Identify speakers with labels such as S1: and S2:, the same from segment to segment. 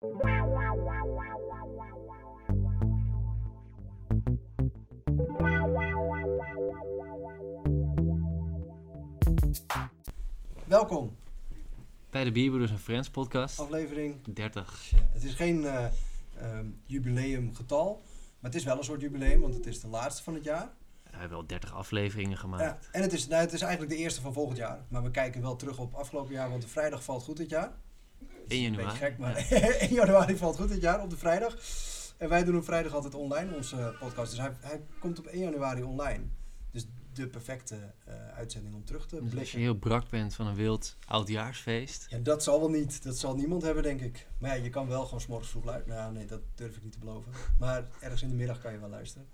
S1: Welkom,
S2: Bij de Bierbroeders en Friends podcast.
S1: aflevering.
S2: 30.
S1: Het is geen eh ehm, jubileumgetal, maar het is wel een soort jubileum, want het is de laatste van het jaar.
S2: We hebben wel 30 afleveringen gemaakt.
S1: Ja, en het is, nou, het is eigenlijk de eerste van volgend jaar, maar we kijken wel terug op afgelopen jaar, want de vrijdag valt goed dit jaar.
S2: 1
S1: Een
S2: januari.
S1: gek, maar 1 januari valt goed dit jaar op de vrijdag. En wij doen hem vrijdag altijd online, onze podcast. Dus hij, hij komt op 1 januari online. Dus de perfecte eh, uitzending om terug te
S2: Dus als je
S1: blikken.
S2: heel brak bent van een wild oudjaarsfeest.
S1: Ja, dat zal wel niet. Dat zal niemand hebben, denk ik. Maar ja, je kan wel gewoon 's morgens vroeg luisteren. Nou, nee, dat durf ik niet te beloven. Maar ergens in de middag kan je wel luisteren.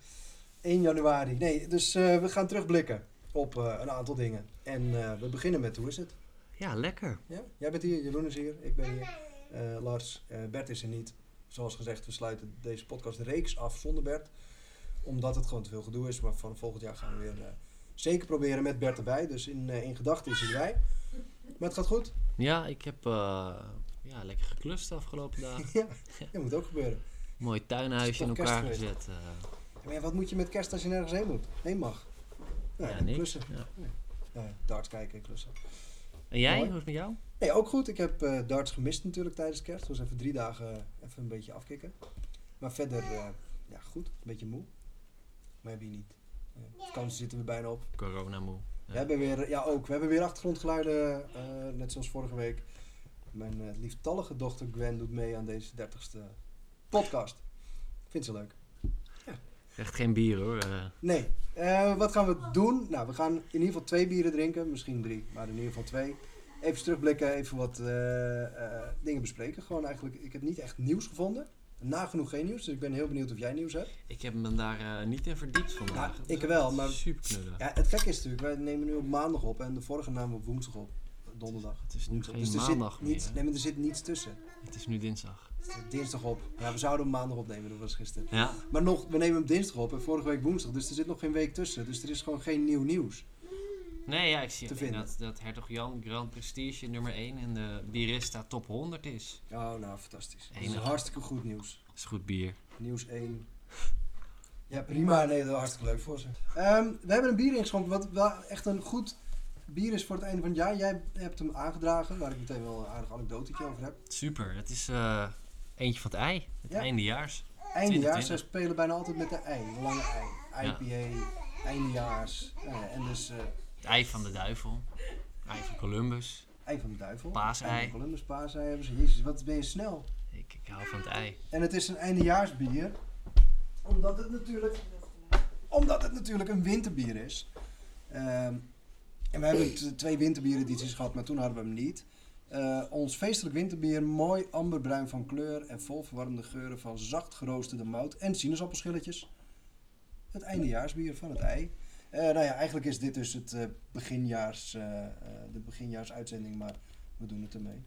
S1: 1 januari. Nee, dus eh, we gaan terugblikken op eh, een aantal dingen. En we beginnen met, hoe is het?
S2: Ja, lekker.
S1: Ja? Jij bent hier, Jeroen is hier, ik ben hier. Eh, Lars, eh, Bert is er niet. Zoals gezegd, we sluiten deze podcast reeks af zonder Bert. Omdat het gewoon te veel gedoe is. Maar van volgend jaar gaan we weer eh, zeker proberen met Bert erbij. Dus in, in gedachten is hij erbij. Maar het gaat goed.
S2: Ja, ik heb ja, lekker geklust de afgelopen dagen.
S1: ja, dat moet ook gebeuren.
S2: Mooi tuinhuisje in elkaar gezet.
S1: Maar ja, wat moet je met kerst als je nergens heen moet? Heen mag. Nou,
S2: ja,
S1: klussen.
S2: Ja.
S1: Ja, darts kijken en klussen.
S2: En jij,
S1: Mooi.
S2: hoe is het met jou?
S1: Nee, ook goed. Ik heb eh, darts gemist natuurlijk tijdens kerst. Dus even drie dagen eh, even een beetje afkicken. Maar verder, eh, ja goed. Een beetje moe. Maar wie niet. Uh, vakantie zitten we bijna op.
S2: Corona moe. Ja.
S1: We hebben weer, ja ook, we hebben weer achtergrondgeluiden, eh, net zoals vorige week. Mijn eh, lieftallige dochter Gwen doet mee aan deze dertigste podcast. Ik vind ze leuk.
S2: Echt geen bier hoor. eh.
S1: Nee. Eh, wat gaan we doen? Nou, we gaan in ieder geval twee bieren drinken. Misschien drie, maar in ieder geval twee. Even terugblikken, even wat eh, dingen bespreken. Gewoon eigenlijk, ik heb niet echt nieuws gevonden. Nagenoeg geen nieuws, dus ik ben heel benieuwd of jij nieuws hebt.
S2: ik heb me daar niet in verdiept vandaag.
S1: Nou, ik wel, maar-
S2: Super.
S1: Ja, het gekke is natuurlijk, wij nemen nu op maandag op en de vorige namen we op woensdag op. Donderdag.
S2: Het is nu
S1: Woensdag.
S2: geen
S1: Dus
S2: maandag
S1: zit
S2: meer.
S1: niets, nee, maar er zit niets tussen.
S2: Het is nu dinsdag.
S1: Dinsdag op. Ja, we zouden hem maandag opnemen, dat was gisteren.
S2: Ja.
S1: Maar nog, we nemen hem dinsdag op en vorige week woensdag, dus er zit nog geen week tussen. Dus er is gewoon geen nieuw nieuws.
S2: Nee, ja, ik zie
S1: Te
S2: alleen
S1: vinden.
S2: dat, dat Hertog Jan Grand Prestige nummer 1 in de Birista top 100 is.
S1: Oh, nou, fantastisch. Dat is hartstikke goed nieuws.
S2: Dat is goed bier.
S1: Nieuws 1. Ja, prima. Nee, dat is hartstikke leuk voor ze. Ehm, we hebben een bier ingeschonken wat wel echt een goed bier is voor het einde van het jaar. Jij hebt hem aangedragen, waar ik meteen wel een aardig anekdotetje over heb.
S2: Super, het is eh, eentje van het ei. Het
S1: Ja.
S2: eindejaars.
S1: Eindejaars,
S2: 2020.
S1: ze spelen bijna altijd met de ei, lange ei.
S2: Ja.
S1: IPA, eindejaars. Nou ja, en dus eh,
S2: Het ei van de duivel. Ei van Columbus.
S1: ei van de duivel.
S2: Paasei.
S1: Ei van Columbus, paasei hebben ze. Jezus, wat ben je snel.
S2: Ik, ik hou van het ei.
S1: En het is een eindejaarsbier. Omdat het natuurlijk, omdat het natuurlijk een winterbier is. Ehm, en we hebben twee winterbieredities gehad, maar toen hadden we hem niet. Eh, ons feestelijk winterbier, mooi amberbruin van kleur en vol verwarmde geuren van zacht geroosterde mout en sinaasappelschilletjes. Het eindejaarsbier van het ei. Eh, nou ja, eigenlijk is dit dus het eh, beginjaars, de beginjaarsuitzending, maar we doen het ermee.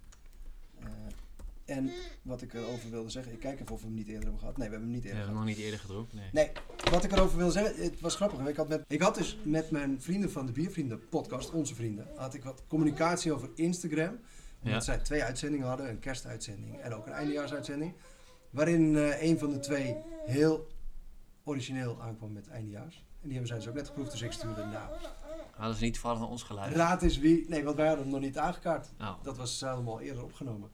S1: En wat ik erover wilde zeggen, ik kijk even of we hem niet eerder hebben gehad. Nee, we hebben hem niet
S2: We
S1: eerder
S2: hebben
S1: gehad.
S2: nog niet eerder gedronken. Nee.
S1: Nee, wat ik erover wilde zeggen, het was grappig. Ik had, met, ik had dus met mijn vrienden van de Biervrienden podcast, onze vrienden, had ik wat communicatie over Instagram.
S2: Ja.
S1: zij twee uitzendingen hadden, een kerstuitzending en ook een eindejaarsuitzending. Waarin eh, een van de twee heel origineel aankwam met eindejaars. En die hebben zij dus ook net geproefd, dus ik stuurde nou.
S2: Hadden ze niet toevallig naar ons geluisterd?
S1: Raad eens wie. Nee, want wij hadden hem nog niet aangekaart.
S2: Oh.
S1: Dat was allemaal eerder opgenomen.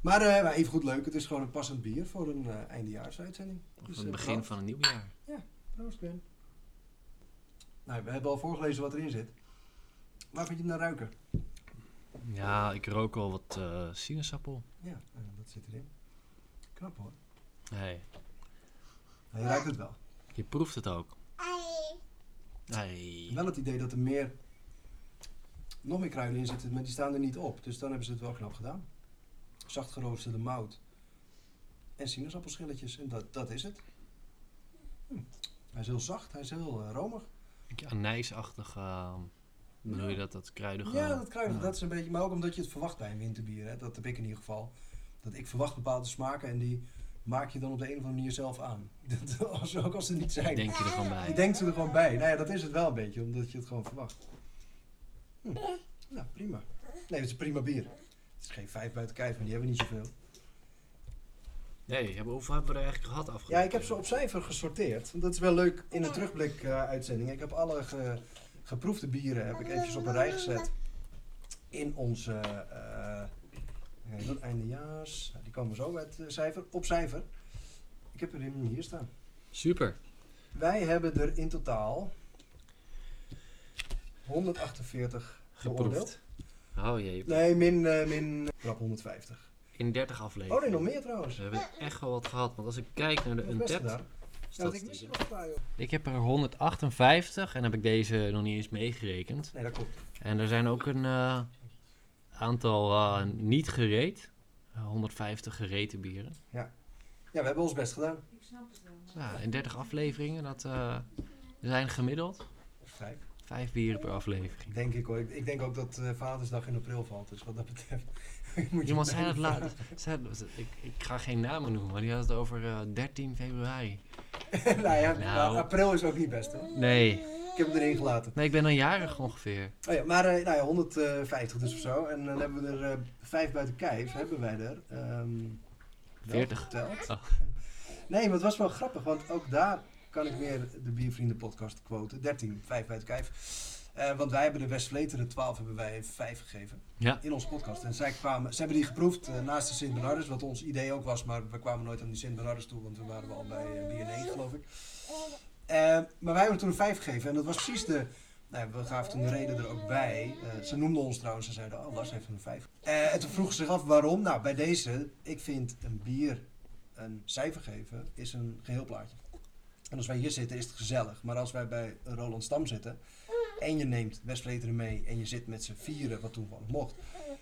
S1: Maar maar even goed leuk, het is gewoon een passend bier voor een eh, eindejaarsuitzending.
S2: Of
S1: Dus,
S2: het begin van een nieuw jaar.
S1: Proost, Ben. Nou, we hebben al voorgelezen wat erin zit. Waar vind je hem naar ruiken?
S2: Ja, ik rook al wat eh, sinaasappel.
S1: Ja, eh, dat zit erin. Knap hoor.
S2: Nee,
S1: Hij ruikt het wel.
S2: je proeft het ook. Nee.
S1: Wel het idee dat er meer, nog meer kruiden in zitten, maar die staan er niet op. Dus dan hebben ze het wel knap gedaan. Zacht geroosterde mout. En sinaasappelschilletjes. En dat, dat is het. Hm. Hij is heel zacht, hij is heel eh, romig.
S2: Beetje anijsachtig. eh, bedoel je dat, dat kruidige?
S1: Ja, dat kruidig,
S2: Ja.
S1: dat is een beetje, maar ook omdat je het verwacht bij een winterbier. Hè? Dat heb ik in ieder geval. Dat ik verwacht bepaalde smaken en die maak je dan op de een of andere manier zelf aan. Dat, ook als ze niet zijn.
S2: Denk je er gewoon bij?
S1: Je denkt ze er gewoon bij. Nou ja, dat is het wel een beetje, omdat je het gewoon verwacht. Hm. Nou, prima. Nee, het is een prima bier. Het is geen vijf buiten kijf, maar die hebben we niet zoveel.
S2: Nee, hebben, hoeveel hebben we er eigenlijk gehad afgelopen
S1: Ja, ik heb ze op cijfer gesorteerd. Want Dat is wel leuk in een terugblik eh, uitzending. Ik heb alle ge- geproefde bieren heb ik eventjes op een rij gezet. In onze heet dat, eindejaars. Nou, Die komen zo met eh, cijfer. Op cijfer. Ik heb er in hier staan.
S2: Super.
S1: Wij hebben er in totaal 148 geoordeeld.
S2: Geproefd. Oh jee.
S1: Nee, min, eh min krap 150.
S2: In 30 afleveringen.
S1: Oh nee, nog meer trouwens.
S2: We hebben echt wel wat gehad. Want als ik kijk naar de Untapped
S1: Ja, ik
S2: statistieken. heb er 158 en heb ik deze nog niet eens meegerekend.
S1: Nee, dat klopt.
S2: En er zijn ook een eh, aantal eh, niet gereed. Eh, 150 gereten bieren.
S1: Ja, we hebben ons best gedaan.
S3: Ik snap het wel.
S2: Ja, in 30 afleveringen, dat eh, zijn gemiddeld
S1: Vijf.
S2: vijf bieren per aflevering.
S1: Denk ik hoor. Ik, ik denk ook dat eh, Vadersdag in april valt. Dus wat dat betreft.
S2: Iemand zei dat zei dat- Ik, ik ga geen namen noemen, maar die had het over eh, 13 februari.
S1: nou ja,
S2: Nou.
S1: april is ook niet best hè.
S2: Nee,
S1: Ik heb hem erin gelaten.
S2: nee ik ben dan jarig ongeveer.
S1: Oh ja, maar eh, nou ja, 150 dus of zo. En dan hebben we er eh, vijf buiten kijf. Hebben wij er. ehm, wel
S2: 40.
S1: geteld.
S2: Oh.
S1: Nee, maar het was wel grappig. Want ook daar kan ik weer de Biervrienden podcast quoten. 13, 5 buiten kijf. Eh, want wij hebben de Westvleteren 12 hebben wij 5 gegeven.
S2: Ja,
S1: in onze podcast. En zij kwamen, ze hebben die geproefd eh, naast de Sint Bernardus, wat ons idee ook was, maar we kwamen nooit aan die Sint Bernardus toe, want we waren al bij uh, bier 9 geloof ik. Eh, maar wij hebben toen een 5 gegeven en dat was precies de, nou, we gaven toen de reden er ook bij. Eh, ze noemden ons trouwens, ze zeiden, oh Lars heeft een 5. Eh, en toen vroegen ze zich af waarom. Nou, bij deze, ik vind een bier een cijfer geven, is een geheel plaatje. En als wij hier zitten is het gezellig, maar als wij bij Roland Stam zitten en je neemt Westvleteren mee en je zit met z'n vieren, wat toen nog mocht.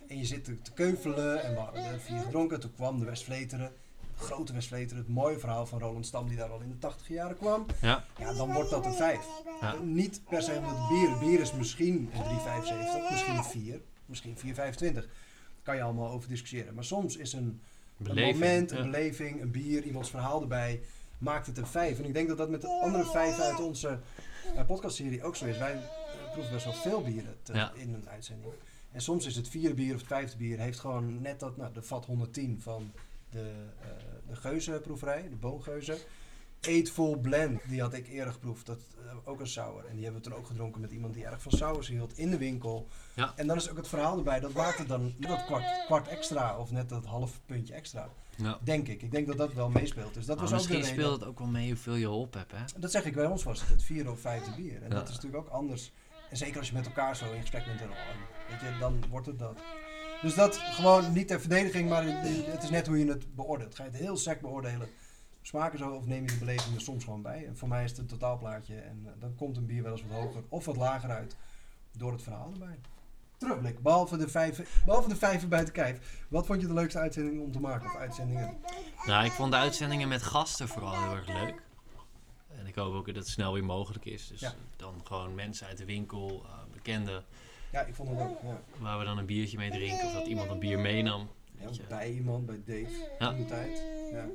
S1: En je zit te, te keuvelen en we hadden er vier gedronken. Toen kwam de Westvleteren, de grote Westvleteren, het mooie verhaal van Roland Stam die daar al in de 80 jaren kwam.
S2: ja,
S1: Ja, dan wordt dat een 5.
S2: Ja.
S1: Niet per se omdat het bier, bier is misschien een 3,75, misschien een 4, misschien 4,25. Kan je allemaal over discussiëren. Maar soms is een,
S2: beleving.
S1: een moment,
S2: Ja.
S1: een beleving, een bier, iemands verhaal erbij, maakt het een 5. En ik denk dat dat met de andere 5 uit onze uh, podcastserie ook zo is. Wij uh, proeven best wel veel bieren te-
S2: Ja.
S1: in een uitzending. En soms is het vierde bier of het vijfde bier heeft gewoon net dat, nou, de vat 110 van de, eh de Geuze-proeverij, de Boomgeuze. Eightful Blend, die had ik eerder geproefd. Dat eh, ook een sour. En die hebben we toen ook gedronken met iemand die erg van sours hield in de winkel.
S2: Ja.
S1: En dan is ook het verhaal erbij. Dat maakt het dan dat kwart, kwart extra of net dat half puntje extra.
S2: Ja.
S1: Denk ik. Ik denk dat dat wel meespeelt. Dus dat
S2: Maar
S1: was ook de
S2: misschien
S1: reden.
S2: speelt het ook wel mee hoeveel je op hebt, hè?
S1: Dat zeg ik, bij ons was het het vierde of vijfde bier. En
S2: Ja.
S1: dat is natuurlijk ook anders. En zeker als je met elkaar zo in gesprek bent, oh, weet je, dan wordt het dat. Dus dat gewoon niet ter verdediging, maar het is net hoe je het beoordeelt. Ga je het heel sec beoordelen, smaken zo of neem je de beleving er soms gewoon bij. En voor mij is het totaalplaatje en eh, dan komt een bier wel eens wat hoger of wat lager uit door het verhaal erbij. Terugblik, behalve de vijf, behalve de vijven buiten kijf. Wat vond je de leukste uitzending om te maken? Of uitzendingen?
S2: Nou, ik vond de uitzendingen met gasten vooral heel erg leuk. Ik hoop ook dat het snel weer mogelijk is. Dus
S1: Ja.
S2: dan gewoon mensen uit de winkel, eh, bekenden,
S1: Ja, ik vond het ook. Ja.
S2: waar we dan een biertje mee drinken. Of dat iemand een bier meenam.
S1: Ja, bij iemand, bij Dave,
S2: Ja.
S1: in de tijd. Ja.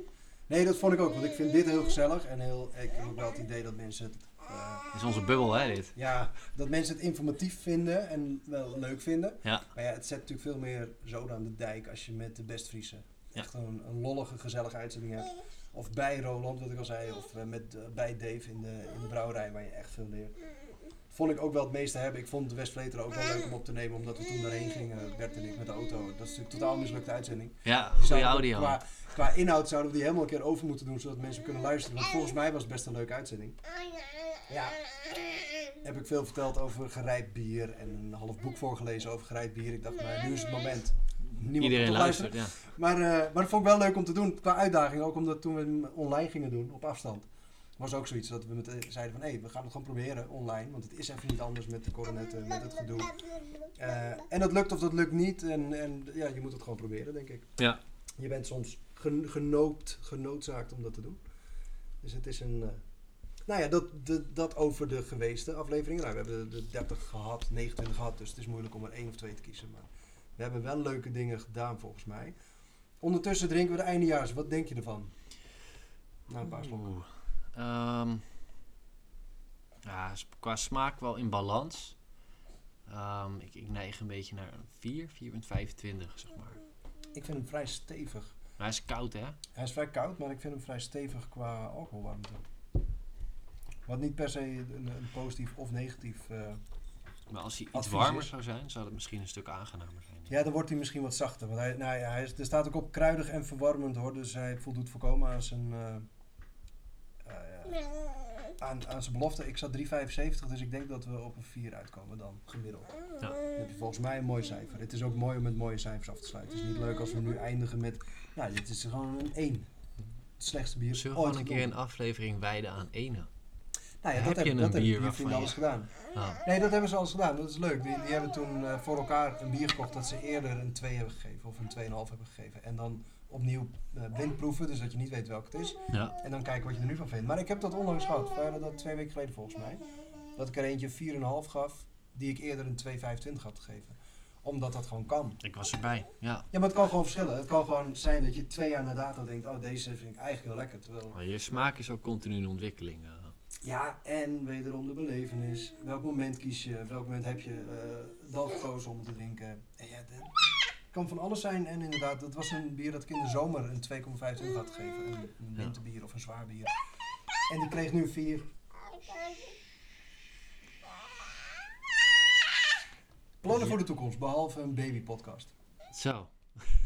S1: Nee, dat vond ik ook, want ik vind dit heel gezellig en heel, ik heb ook wel het idee dat mensen het, eh,
S2: Dat is onze bubbel, hè, dit.
S1: ja, dat mensen het informatief vinden en wel leuk vinden.
S2: Ja.
S1: Maar ja, het zet natuurlijk veel meer zoden aan de dijk als je met de Bestfriese
S2: Ja.
S1: echt een, een lollige, gezellige uitzending hebt. Of bij Roland, wat ik al zei, of eh, met, eh, bij Dave in de, in de brouwerij, waar je echt veel leert. Vond ik ook wel het meeste hebben. Ik vond de Westvleteren ook wel leuk om op te nemen, omdat we toen daarheen gingen, Bert en ik, met de auto. Dat is natuurlijk een totaal mislukte uitzending.
S2: Ja,
S1: Die
S2: goede audio.
S1: Qua, qua inhoud zouden we die helemaal een keer over moeten doen, zodat mensen kunnen luisteren. Want volgens mij was het best een leuke uitzending. Ja. Heb ik veel verteld over gerijpt bier en een half boek voorgelezen over gerijpt bier. Ik dacht, nou, nu is het moment. Niemand
S2: Iedereen luistert, ja.
S1: Maar, eh, maar dat vond ik wel leuk om te doen, qua uitdaging. Ook omdat toen we hem online gingen doen, op afstand. Was ook zoiets dat we met, eh, zeiden van, hé, we gaan het gewoon proberen online. Want het is even niet anders met de coronetten, met het gedoe. Eh, en dat lukt of dat lukt niet. En, en ja, je moet het gewoon proberen, denk ik.
S2: Ja.
S1: Je bent soms gen- genoopt, genoodzaakt om dat te doen. Dus het is een... nou ja, dat, de, dat over de geweeste afleveringen. Nou, we hebben de 30 gehad, 29 gehad. Dus het is moeilijk om er één of twee te kiezen. Maar we hebben wel leuke dingen gedaan, volgens mij. Ondertussen drinken we de eindejaars. Wat denk je ervan? Nou, een paar slokken.
S2: Ehm, ja, qua smaak wel in balans. Ehm, ik, ik neig een beetje naar een 4, 4,25 zeg maar.
S1: Ik vind hem vrij stevig.
S2: Hij is koud, hè?
S1: Hij is vrij koud, maar ik vind hem vrij stevig qua alcoholwarmte. Wat niet per se een, een positief of negatief... eh,
S2: Maar als hij iets warmer
S1: is-
S2: zou zijn, zou het misschien een stuk aangenamer zijn.
S1: Ja, dan wordt hij misschien wat zachter. Want hij, nou ja, hij is, er staat ook op kruidig en verwarmend hoor. Dus hij voldoet voorkomen aan zijn, eh, eh, ja, aan, aan zijn belofte. Ik zat 3,75, dus ik denk dat we op een 4 uitkomen dan, gemiddeld.
S2: Ja.
S1: Dan heb je volgens mij een mooi cijfer. Het is ook mooi om met mooie cijfers af te sluiten. Het is niet leuk als we nu eindigen met, nou dit is gewoon een 1. Het slechtste bier
S2: Zullen we
S1: ooit
S2: gewoon een keer een aflevering wijden aan ene?
S1: Nou ja,
S2: Heb
S1: dat
S2: je
S1: hebben,
S2: een
S1: dat hebben die vrienden
S2: je-
S1: alles gedaan.
S2: Ah,
S1: Nee, dat hebben ze alles gedaan. Dat is leuk. Die, die hebben toen eh, voor elkaar een bier gekocht dat ze eerder een 2 hebben gegeven. Of een 2,5 hebben gegeven. En dan opnieuw eh blind proeven, dus dat je niet weet welke het is.
S2: ja.
S1: En dan kijken wat je er nu van vindt. Maar ik heb dat onlangs gehad. We hadden dat twee weken geleden volgens mij. Dat ik er eentje 4,5 gaf, die ik eerder een 2,25 had gegeven. Omdat dat gewoon kan.
S2: Ik was erbij, ja.
S1: Ja, maar het kan gewoon verschillen. Het kan gewoon zijn dat je twee jaar na dato denkt, oh deze vind ik eigenlijk heel lekker. Terwijl,
S2: Maar je smaak is ook continu in ontwikkeling. eh.
S1: Ja, en wederom de belevenis. Welk moment kies je? Welk moment heb je eh dat gekozen om te drinken? En ja, kan van alles zijn. En inderdaad, dat was een bier dat ik in de zomer een 2,25 had gegeven. Een, een winterbier of een zwaar bier. En die kreeg nu 4. Plannen voor de toekomst, behalve een babypodcast.
S2: Zo,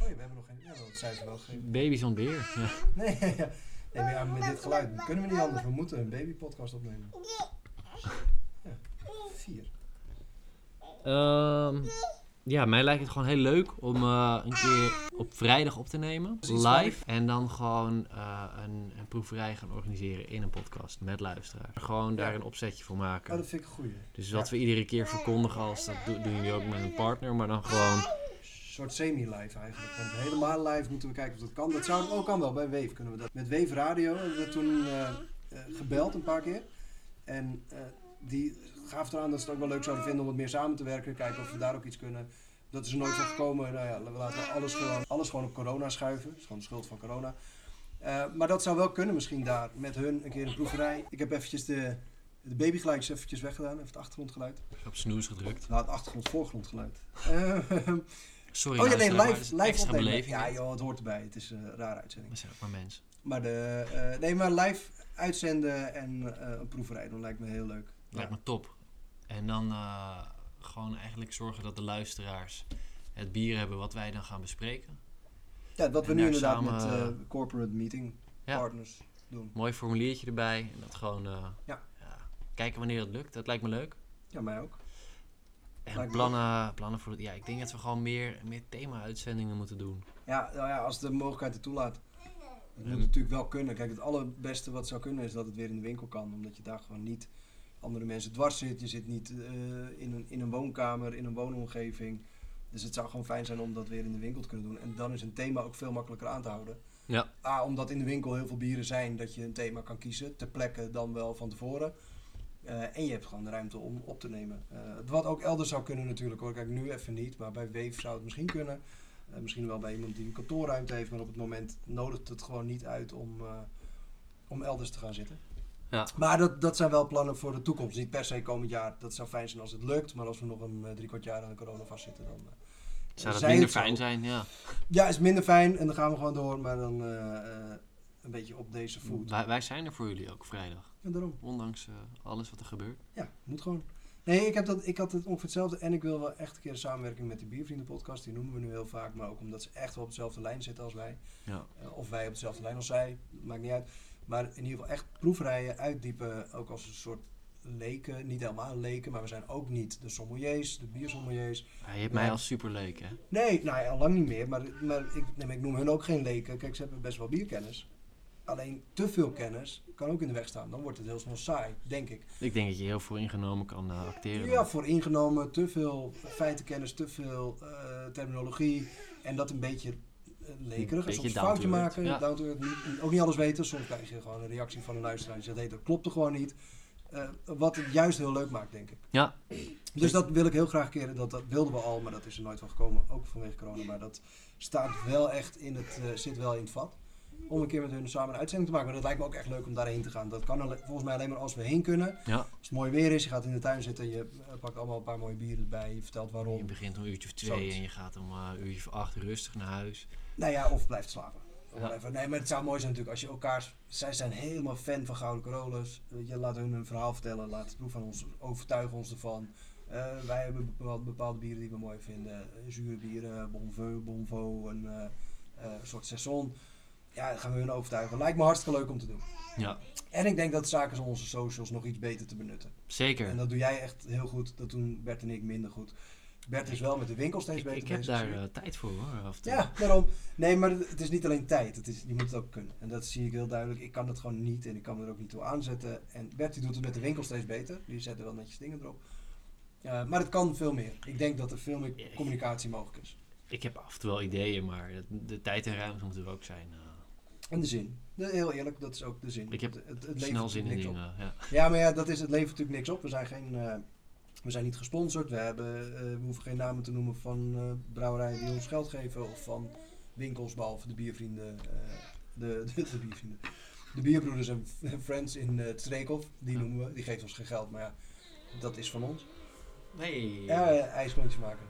S1: Oh ja, we hebben nog geen... Ja, dat zei ze wel gegeven.
S2: baby's on beer. Ja.
S1: Nee, ja. Nee maar ja, met dit geluid kunnen we niet anders. We moeten een babypodcast opnemen. Ja, vier.
S2: Ehm, ja, mij lijkt het gewoon heel leuk om eh, een keer op vrijdag op te nemen. Live. En dan gewoon eh, een, een proeverij gaan organiseren in een podcast met luisteraars. Gewoon daar een opzetje voor
S1: Oh,
S2: maken.
S1: dat vind ik een goeie.
S2: Dus wat
S1: Ja.
S2: we iedere keer verkondigen als dat do- doen jullie ook met een partner. Maar dan gewoon,
S1: soort semi-live eigenlijk. Want helemaal live moeten we kijken of dat kan. Dat zou ook kan wel, bij Wave kunnen we dat. Met Wave Radio hebben we toen eh, eh, gebeld een paar keer. En eh, die gaf eraan dat ze het ook wel leuk zouden vinden om wat meer samen te werken. Kijken of we daar ook iets kunnen. Dat is er nooit van gekomen. Nou ja, we laten alles gewoon, alles gewoon op corona schuiven. Dat is gewoon de schuld van corona. Maar dat zou wel kunnen misschien daar. Met hun een keer een proeverij. Ik heb eventjes de, de babygeluidjes eventjes weggedaan. Even het achtergrondgeluid.
S2: op snoes gedrukt.
S1: Nou, het achtergrond-voorgrondgeluid. Eh,
S2: Sorry,
S1: Oh ja, nee, live, live opnemen.
S2: beleving.
S1: Ja joh, het hoort erbij. Het is een rare uitzending.
S2: Zijn ook maar mensen.
S1: Maar, de, eh, nee, maar live uitzenden en eh, een proeverij doen lijkt me heel leuk.
S2: Lijkt me top. En dan eh, gewoon eigenlijk zorgen dat de luisteraars het bier hebben wat wij dan gaan bespreken.
S1: Ja, wat we
S2: En
S1: nu inderdaad
S2: samen,
S1: met
S2: eh,
S1: eh, corporate meeting
S2: Ja.
S1: partners doen.
S2: Mooi formuliertje erbij. En dat gewoon eh,
S1: Ja.
S2: kijken wanneer het lukt. Dat lijkt me leuk.
S1: Ja, mij ook.
S2: En plannen, plannen voor het. Ja, ik denk dat we gewoon meer, meer thema-uitzendingen moeten doen.
S1: Ja, nou ja, als de mogelijkheid het toelaat. Het moet
S2: En-
S1: natuurlijk wel kunnen. Kijk, het allerbeste wat zou kunnen is dat het weer in de winkel kan. Omdat je daar gewoon niet andere mensen dwars zit. Je zit niet eh, in, een, in een woonkamer, in een woonomgeving. Dus het zou gewoon fijn zijn om dat weer in de winkel te kunnen doen. En dan is een thema ook veel makkelijker aan te houden.
S2: Ja.
S1: A, omdat in de winkel heel veel bieren zijn dat je een thema kan kiezen. Ter plekke dan wel van tevoren. Eh, en je hebt gewoon de ruimte om op te nemen. Eh, wat ook elders zou kunnen natuurlijk hoor. Kijk, nu even niet. Maar bij Weef zou het misschien kunnen. Eh, misschien wel bij iemand die een kantoorruimte heeft. Maar op het moment nodigt het gewoon niet uit om, om elders te gaan zitten.
S2: Ja.
S1: Maar dat, dat zijn wel plannen voor de toekomst. Niet per se komend jaar. Dat zou fijn zijn als het lukt. Maar als we nog een drie kwart jaar aan de corona vastzitten dan...
S2: Zou dat minder fijn zijn? Ja.
S1: Ja, is minder fijn. En dan gaan we gewoon door. Maar dan een beetje op deze voet.
S2: Wij, wij zijn er voor jullie ook vrijdag.
S1: En daarom.
S2: Ondanks eh, alles wat er gebeurt.
S1: Ja, moet gewoon. Nee, ik, heb dat, ik had het ongeveer hetzelfde. En ik wil wel echt een keer een samenwerking met die Biervrienden podcast. Die noemen we nu heel vaak. Maar ook omdat ze echt wel op dezelfde lijn zitten als wij.
S2: Ja.
S1: Eh, of wij op dezelfde lijn als zij. Maakt niet uit. Maar in ieder geval echt proefrijen uitdiepen. Ook als een soort leken. Niet helemaal leken. Maar we zijn ook niet de sommeliers. De biersommeliers.
S2: Ja, je hebt mij als superleuk, hè?
S1: Nee, nou ja, al lang niet meer. Maar, maar ik, nee, maar ik noem hun ook geen leken. Kijk, ze hebben best wel bierkennis. Alleen te veel kennis kan ook in de weg staan. Dan wordt het heel snel saai, denk ik.
S2: Ik denk dat je heel veel ingenomen kan eh, acteren.
S1: Ja, voor ingenomen, te veel feitenkennis, te veel eh, terminologie en dat een beetje uh, lekerig. En soms foutje maken,
S2: ja.
S1: niet- ook niet alles weten. Soms krijg je gewoon een reactie van een luisteraar die zegt, hey, dat klopt er gewoon niet. Eh, wat het juist heel leuk maakt, denk ik.
S2: Ja.
S1: Dus dat wil ik heel graag keren. Dat, dat wilden we al, maar dat is er nooit van gekomen. Ook vanwege corona. Maar dat staat wel echt in het, eh, zit wel in het vat. Om een keer met hun samen een uitzending te maken. Maar dat lijkt me ook echt leuk om daarheen te gaan. Dat kan volgens mij alleen maar als we heen kunnen.
S2: Ja.
S1: Als het mooi weer is, je gaat in de tuin zitten, je eh, pakt allemaal een paar mooie bieren erbij, je vertelt waarom.
S2: Je begint om een uurtje of twee en je gaat om eh, een uurtje of acht rustig naar huis.
S1: Nou ja, of blijft slapen.
S2: Ja.
S1: nee, maar het zou mooi zijn natuurlijk als je elkaar... Zij zijn helemaal fan van Gouden Corolla's. Je laat hun een verhaal vertellen, laat het proef van ons, overtuigen ons ervan. Eh, wij hebben bepaald, bepaalde bieren die we mooi vinden. Zure bieren, Bonveu, Bonvo, een soort saison. Ja, dan gaan we hun overtuigen. Lijkt me hartstikke leuk om te doen.
S2: Ja,
S1: En ik denk dat zaken om onze socials nog iets beter te benutten.
S2: zeker.
S1: En dat doe jij echt heel goed. Dat doen Bert en ik minder goed. Bert is wel met de winkel steeds
S2: Ik,
S1: beter
S2: ik heb
S1: bezig.
S2: daar eh, tijd voor hoor.
S1: Ja, daarom. Nee, maar het is niet alleen tijd. Het is, je moet het ook kunnen. En dat zie ik heel duidelijk. Ik kan het gewoon niet en ik kan er ook niet toe aanzetten. En Bert die doet het met de winkel steeds beter. Die zet er wel netjes dingen erop. Maar het kan veel meer. Ik denk dat er veel meer communicatie mogelijk is.
S2: Ik heb af en toe wel ideeën, maar de, de tijd en ruimte moeten er ook zijn. eh.
S1: En de zin. Heel eerlijk, dat is ook de zin.
S2: ik heb
S1: het, het,
S2: snel zin in dingen. Ja.
S1: Ja, maar ja, dat is, het levert natuurlijk niks op. We zijn, geen, eh, we zijn niet gesponsord. We, hebben, eh, we hoeven geen namen te noemen van eh, brouwerijen die ons geld geven. Of van winkels, behalve de biervrienden. de, de, de biervrienden. De bierbroeders en friends in uh, Streekhof. Die
S2: Ja.
S1: noemen we. Die geeft ons geen geld, maar ja, dat is van ons.
S2: Nee.
S1: Ja, maken.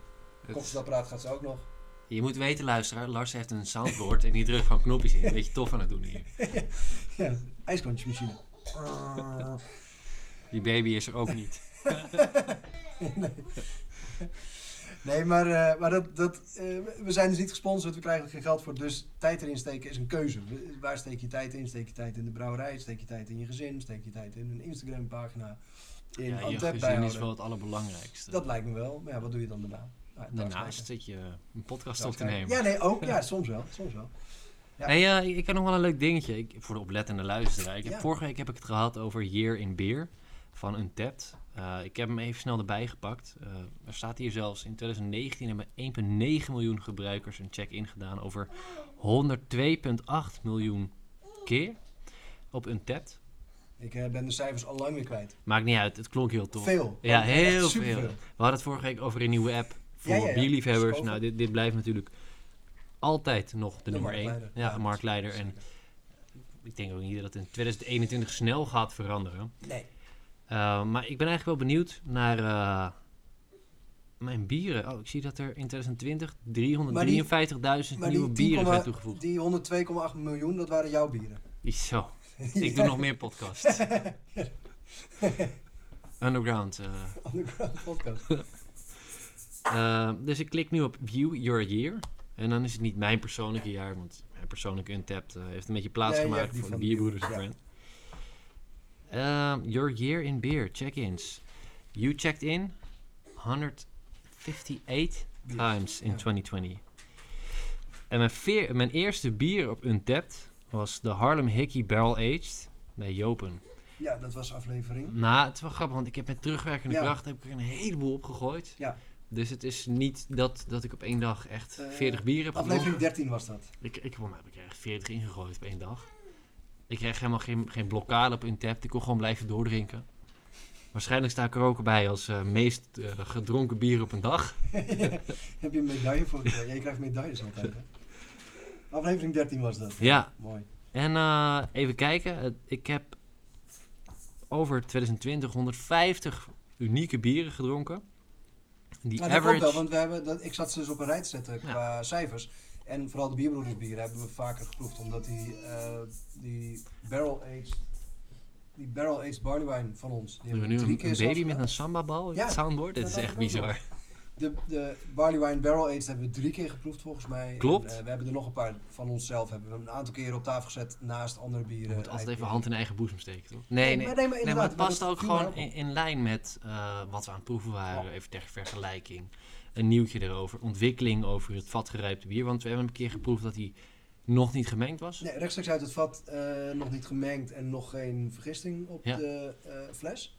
S2: Het-
S1: gaat ze ook nog.
S2: Je moet weten, luisteraar, Lars heeft een soundboard en die drukt gewoon knopjes in. Een beetje tof aan het doen hier.
S1: ja, ijsklontjesmachine. Ah.
S2: Die baby is er ook niet.
S1: nee. Nee, maar, eh, maar dat, dat, eh, we zijn dus niet gesponsord, we krijgen er geen geld voor. Dus tijd erin steken is een keuze. Waar steek je tijd in? Steek je tijd in de brouwerij? Steek je tijd in je gezin? Steek je tijd in een Instagram pagina? In
S2: Ja, je gezin is wel het allerbelangrijkste.
S1: Dat lijkt me wel. Maar ja, wat doe je dan daarna?
S2: Daarnaast zit je een podcast op te nemen.
S1: Ja, nee, ook. Ja, soms wel. Soms wel. Ja.
S2: Hey, eh, ik heb nog wel een leuk dingetje ik, voor de oplettende luisteraar. Ik heb,
S1: Ja.
S2: Vorige week heb ik het gehad over Year in Beer van Untapped. Eh ik heb hem even snel erbij gepakt. Eh, er staat hier zelfs in 2019 hebben 1,9 miljoen gebruikers een check-in gedaan over 102,8 miljoen keer op Untapped.
S1: Ik eh, ben de cijfers al lang weer kwijt.
S2: Maakt niet uit, het klonk heel tof.
S1: Veel.
S2: Ja, heel veel. We hadden het vorige week over een nieuwe app voor
S1: Ja, ja, ja.
S2: bierliefhebbers. Nou, dit, dit blijft natuurlijk altijd nog de,
S1: De
S2: nummer 1.
S1: marktleider.
S2: Ja, marktleider. En ik denk ook niet dat het in 2021 snel gaat veranderen.
S1: Nee.
S2: Uh, maar ik ben eigenlijk wel benieuwd naar uh, mijn bieren. Oh, ik zie dat er in 2020 353.000
S1: Maar
S2: nieuwe bieren
S1: 10,8
S2: zijn toegevoegd.
S1: Die 102,8 miljoen, dat waren jouw bieren.
S2: Zo, ik doe nog meer podcasts. Underground. Uh.
S1: Underground podcast.
S2: Uh, dus ik klik nu op View Your Year. En dan is het niet mijn persoonlijke jaar, want mijn persoonlijke Untapped uh, heeft een beetje plaats gemaakt voor de bierbroeders
S1: ja.
S2: brand. Uh, your Year in Beer, check-ins. You checked in 158 times in
S1: Ja.
S2: 2020. En mijn, veer, mijn eerste bier op Untapped was de Harlem Hickey Barrel Aged bij Jopen.
S1: Ja, dat was aflevering.
S2: Nou, het is wel grappig, want ik heb met terugwerkende kracht heb ik er een heleboel opgegooid.
S1: Ja.
S2: Dus het is niet dat, dat ik op één dag echt
S1: Eh,
S2: 40 bieren heb
S1: Aflevering
S2: gedronken.
S1: 13 was dat.
S2: Ik, ik, heb ik er echt 40 ingegooid op één dag. Ik kreeg helemaal geen, geen blokkade op Untapped. Ik kon gewoon blijven doordrinken. Waarschijnlijk sta ik er ook bij als eh, meest eh, gedronken bier op een dag.
S1: Heb je een medaille voor? Ja, jij krijgt medailles altijd, hè? Aflevering 13 was dat.
S2: Ja,
S1: Mooi.
S2: en eh, even kijken. Ik heb over 2020 150 unieke bieren gedronken. Die
S1: Nou, dat klopt
S2: average...
S1: wel, want we hebben, dat, ik zat ze dus op een rij te zetten qua cijfers. En vooral de bierbroedersbieren hebben we vaker geproefd, omdat die, eh, die barrel-aged die barrel-aged barley wine van ons, die
S2: We hebben nu
S1: we drie
S2: een, een
S1: keer
S2: baby
S1: zelfs
S2: met een samba-bal in
S1: Ja,
S2: het soundboard. Dit
S1: dat
S2: is echt bizar.
S1: De, de barley wine barrel-aged hebben we drie keer geproefd volgens mij.
S2: Klopt.
S1: En, eh, we hebben er nog een paar van onszelf, hebben we een aantal keren op tafel gezet naast andere bieren.
S2: Je moet altijd even hand in eigen boezem steken, toch? Nee, nee.
S1: maar, nee, maar,
S2: Nee, maar
S1: inderdaad,
S2: het past ook gewoon in, in lijn met eh, wat we aan het proeven waren.
S1: Ja.
S2: Even ter vergelijking. Een nieuwtje erover. Ontwikkeling over het vatgerijpte bier. Want we hebben een keer geproefd dat hij nog niet gemengd was.
S1: Nee, rechtstreeks uit het vat, eh, nog niet gemengd en nog geen vergisting op
S2: Ja.
S1: de eh, fles.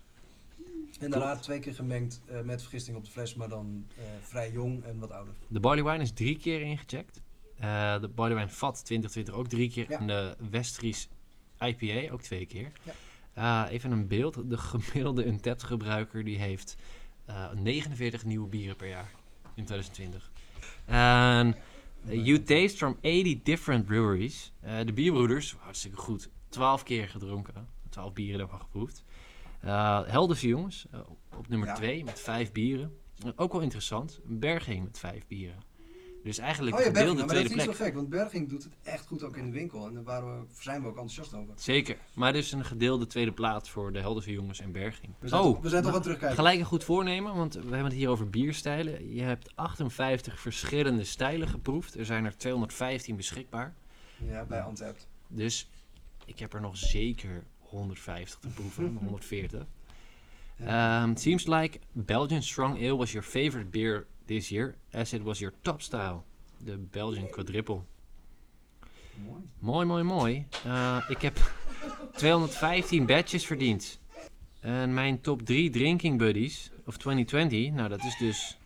S1: En daarna twee keer gemengd eh, met vergisting op de fles, maar dan eh, vrij jong en wat ouder.
S2: De barley wine is drie keer ingecheckt. Eh, de barley wine vat 2020 ook drie keer.
S1: Ja.
S2: En de Westries IPA ook twee keer.
S1: Ja.
S2: Even een beeld. De gemiddelde Untapped gebruiker die heeft eh, 49 nieuwe bieren per jaar in 2020. En you taste from 80 different breweries. De bierbroeders, hartstikke goed. 12 keer gedronken. 12 bieren daarvan geproefd. Eh Helderse jongens, eh, op nummer
S1: Ja.
S2: 2 met 5 bieren. Ook wel interessant. Berging met 5 bieren. Dus eigenlijk
S1: Oh ja,
S2: de
S1: Berging,
S2: gedeelde
S1: maar dat
S2: tweede
S1: is niet
S2: plek.
S1: zo gek, want Berging doet het echt goed ook in de winkel. En daar waren we, zijn we ook enthousiast over.
S2: Zeker. Maar dus een gedeelde tweede plaats voor de Helderse jongens en Berging.
S1: We zijn,
S2: oh,
S1: toch, we zijn toch aan terugkijken.
S2: gelijk een goed voornemen, want we hebben het hier over bierstijlen. Je hebt 58 verschillende stijlen geproefd. Er zijn er 215 beschikbaar.
S1: Ja, bij Antwerp.
S2: Dus ik heb er nog zeker 150 te proeven, 140. Um, it seems like Belgian Strong Ale was your favorite beer this year, as it was your top style. De Belgian Quadruple.
S1: Mooi.
S2: Mooi, mooi, mooi. Uh, ik heb 215 badges verdiend. En mijn top 3 drinking buddies of 2020, nou dat is dus...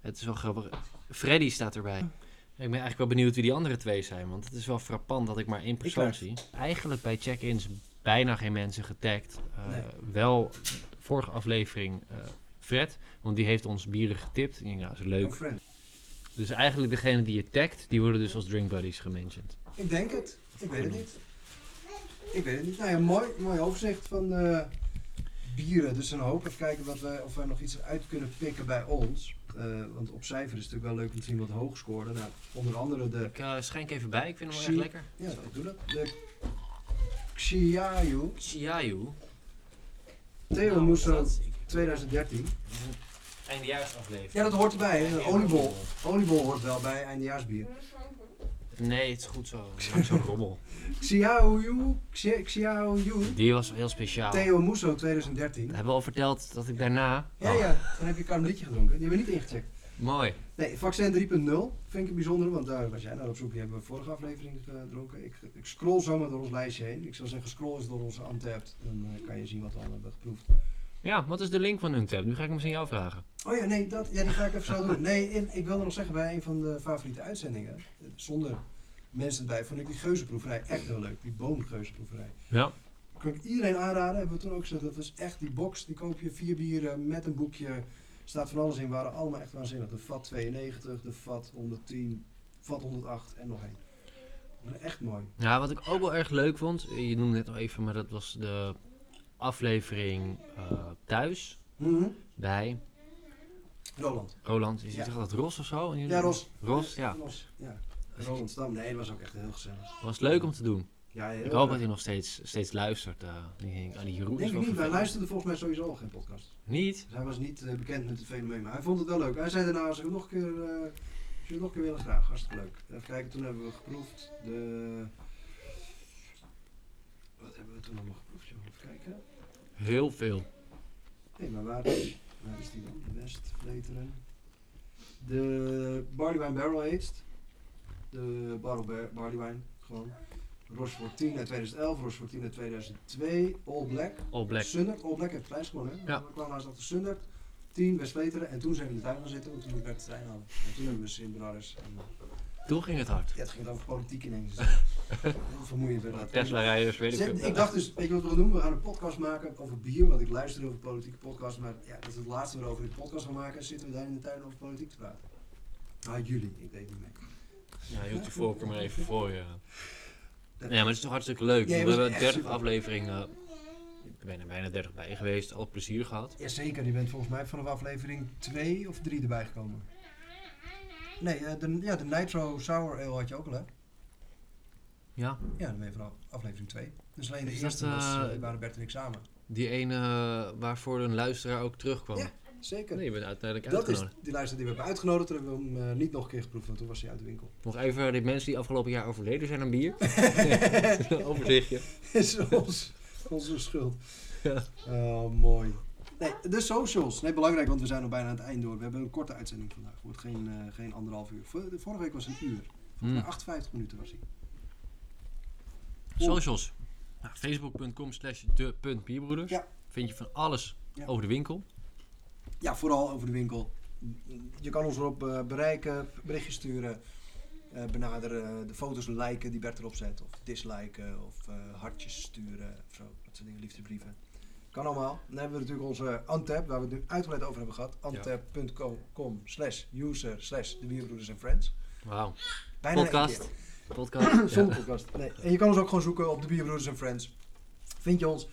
S2: Het is wel grappig. Freddy staat erbij. Ik ben eigenlijk wel benieuwd wie die andere twee zijn, want het is wel frappant dat ik maar één persoon zie. Eigenlijk bij check-ins bijna geen mensen getagd. Uh,
S1: Nee.
S2: Wel vorige aflevering eh, Fred, want die heeft ons bieren getipt. Ik denk, nou, dat is leuk. Dus eigenlijk degene die je tagt, die worden dus als drink buddies gementioned.
S1: Ik denk het. Ik weet het niet. Ik weet het niet. Nou ja, mooi, mooi overzicht van eh, bieren. Dus een hoop. Even kijken wat we, of we nog iets uit kunnen pikken bij ons. Eh, want op cijfer is het natuurlijk wel leuk om te zien wat hoog scoorde. Nou, onder andere de...
S2: Ik uh, schenk even bij, ik vind hem wel echt lekker.
S1: Ja, ik doe dat. De Xiaoyu
S2: Chiayu.
S1: Theo Musso 2013.
S2: Eindejaarsaflevering.
S1: Ja, dat hoort erbij. Een oliebol. Oliebol hoort wel bij eindejaarsbier.
S2: Nee, het is goed zo. Zo'n rommel.
S1: Xiaoyu, Xi- Xiaoyu,
S2: Die was heel speciaal.
S1: Theo Musso 2013.
S2: We hebben al verteld dat ik daarna...
S1: Ja,
S2: Oh,
S1: ja, dan heb je een karmelietje gedronken. Die hebben we niet ingecheckt.
S2: Mooi.
S1: Nee, vaccin 3.0 vind ik een bijzondere, want daar was jij naar op zoek. Die hebben we vorige aflevering gedronken. Ik, ik scroll zomaar door ons lijstje heen. Ik zou zeggen, scroll eens door onze Untapped. Dan eh, kan je zien wat we al hebben geproefd.
S2: Ja, wat is de link van Untap? Nu ga ik hem eens aan jou vragen.
S1: Oh ja, nee, dat, ja, die ga ik even zo doen. Nee, in- ik wilde nog zeggen, bij een van de favoriete uitzendingen, eh, zonder mensen erbij, vond ik die geuzenproeverij echt heel leuk. Die boomgeuzenproeverij.
S2: Ja.
S1: Kan ik iedereen aanraden, hebben we toen ook gezegd. Dat was echt die box, die koop je vier bieren met een boekje. Staat van alles in, waren allemaal echt waanzinnig. De VAT 92, de VAT 110, VAT 108 en nog één. Echt mooi.
S2: Ja, wat ik ook wel erg leuk vond, je noemde het nog even, maar dat was de aflevering eh, thuis bij
S1: Roland.
S2: Roland. Je
S1: Ja.
S2: zegt dat Ros of zo?
S1: Ja, Ros.
S2: Ros, ja.
S1: Ros, ja. Roland Stam, nee, dat was ook echt heel gezellig.
S2: Was leuk om te doen.
S1: Ja,
S2: Ik hoop dat hij nog steeds, steeds luistert. eh die denk, ah, die is
S1: Denk ik niet, wij luisterden volgens mij sowieso al geen podcast.
S2: Niet?
S1: Dus hij was niet eh, bekend met het fenomeen, maar hij vond het wel leuk. Hij zei daarna, als ik nog een keer, eh, als je het nog een keer willen, graag. Hartstikke leuk. Even kijken, toen hebben we geproefd de... Wat hebben we toen allemaal geproefd? joh? Even kijken.
S2: Heel veel.
S1: Nee, maar waar, waar is die dan? De West, Leteren. De Barley Wine Barrel Aged. De Barrel Bar- Barley Wine, gewoon. Rochefort 10 uit 2011, Rochefort 10 uit 2002, All Black.
S2: All Black.
S1: Sundert, All Black heeft het prijs gewonnen. hè?
S2: Ja.
S1: We kwamen naast achter Sundert, 10 West. En toen zijn we in de tuin gaan zitten, want toen werd de trein aan. En toen hebben we Sint Bernardus. En,
S2: Toen ging het hard.
S1: ja, het ging over politiek ineens. Heel vermoeiend werd dat.
S2: Tesla-rijders, weet ik.
S1: Ik dacht dus, weet je wat we gaan doen? We gaan een podcast maken over bier, want ik luister over politieke podcasts, maar ja, dat is het laatste waarover ik een podcast gaan maken. Zitten we daar in de tuin over politiek te praten? Ah, jullie, ik deed niet mee.
S2: Ja, je hoeft je voorkeur maar even voor je.
S1: Dat-
S2: Ja, maar het is toch hartstikke leuk.
S1: Ja,
S2: we hebben
S1: echt
S2: 30
S1: super.
S2: afleveringen. Ik ben er bijna 30 bij geweest. Al plezier gehad.
S1: Jazeker, je bent volgens mij vanaf aflevering 2 of 3 erbij gekomen. Nee, eh, de, ja, de Nitro Sour Ale had je ook al, hè?
S2: Ja,
S1: Ja, dan ben je vanaf aflevering 2. Dus alleen de
S2: Is
S1: eerste
S2: dat,
S1: was,
S2: eh,
S1: eh, waren Bert en ik samen.
S2: die ene waarvoor een luisteraar ook terugkwam.
S1: Ja, Zeker.
S2: Nee, je bent uiteindelijk
S1: dat is
S2: uitgenodigd.
S1: die luister die we hebben uitgenodigd. Toen hebben we hem eh, niet nog een keer geproefd, want toen was hij uit de winkel.
S2: Nog even de mensen die afgelopen jaar overleden zijn aan bier. Overzichtje.
S1: is ons, onze schuld.
S2: Ja.
S1: Oh, mooi. Nee, de socials. Nee, belangrijk, want we zijn nog bijna aan het eind door. We hebben een korte uitzending vandaag. Het wordt geen, eh, geen anderhalf uur. Vorige week was een uur.
S2: Hmm.
S1: 58 minuten was hij.
S2: Socials. Nou, Facebook.com slash de.bierbroeders.
S1: Ja.
S2: Vind je van alles
S1: Ja.
S2: over de winkel.
S1: Ja, vooral over de winkel. Je kan ons erop eh, bereiken, berichtjes sturen, eh, benaderen, de foto's liken die Bert erop zet. Of disliken, of eh, hartjes sturen, of zo. Dat soort dingen, liefdesbrieven. Kan allemaal. Dan hebben we natuurlijk onze Antap, waar we het nu uitgebreid over hebben gehad. Antap.com slash user slash de bierbroeders en friends.
S2: Wauw.
S1: Bijna
S2: Podcast.
S1: keer.
S2: Podcast.
S1: Zonder podcast. Nee. En je kan ons ook gewoon zoeken op de Bierbroeders en Friends. Vind je ons.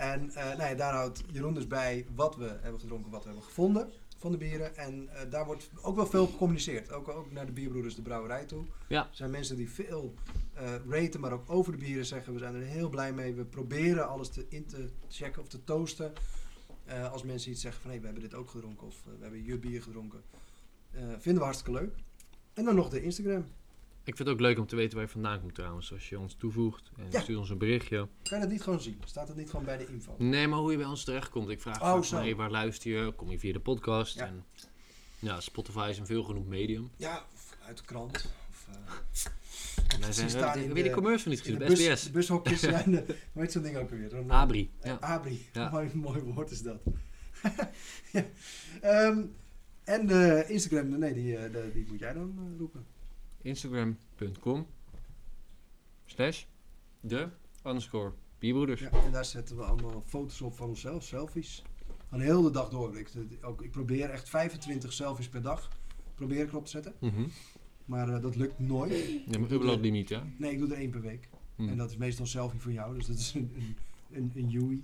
S1: En eh, nou ja, daar houdt Jeroen dus bij wat we hebben gedronken, wat we hebben gevonden. van de bieren. En eh, daar wordt ook wel veel gecommuniceerd. Ook, ook naar de bierbroeders de brouwerij toe.
S2: Ja.
S1: Er zijn mensen die veel eh, raten, maar ook over de bieren zeggen. We zijn er heel blij mee. We proberen alles te, in te checken of te toasten. Als mensen iets zeggen van hé, we hebben dit ook gedronken of we hebben je bier gedronken. Vinden we hartstikke leuk. En dan nog de Instagram.
S2: Ik vind het ook leuk om te weten waar je vandaan komt trouwens. Als je ons toevoegt en
S1: Ja.
S2: stuur ons een berichtje.
S1: Kan je dat niet gewoon zien? Staat het niet gewoon bij de info?
S2: Nee, maar hoe je bij ons terechtkomt. Ik vraag
S1: Oh,
S2: van, hey, waar luister je? Kom je via de podcast?
S1: Ja.
S2: En ja, Spotify is een veelgenoemd medium.
S1: Ja, of uit de krant. Of, eh,
S2: En wij
S1: ze
S2: zijn,
S1: staan in
S2: je die
S1: de-
S2: commercial niet gezien?
S1: de bus,
S2: SBS.
S1: de bushokjes zijn de, hoe heet zo'n ding ook weer? Zo'n,
S2: Abri.
S1: eh,
S2: Ja.
S1: Abri.
S2: Ja.
S1: Mooi, mooi woord is dat. ja. Ehm, en de Instagram, nee, die, eh, de- die moet jij dan eh, roepen.
S2: Instagram.com slash de underscore bierbroeders.
S1: Ja, en daar zetten we allemaal foto's op van onszelf, selfies. Van heel de dag door. Ik, ook, ik probeer echt 25 selfies per dag probeer ik erop te zetten.
S2: Mhm.
S1: Maar eh, dat lukt nooit.
S2: Ja, maar upload limiet, ja.
S1: Nee, ik doe er één per week.
S2: Hm.
S1: En dat is meestal een selfie voor jou, dus dat is een, een, een, een Yui.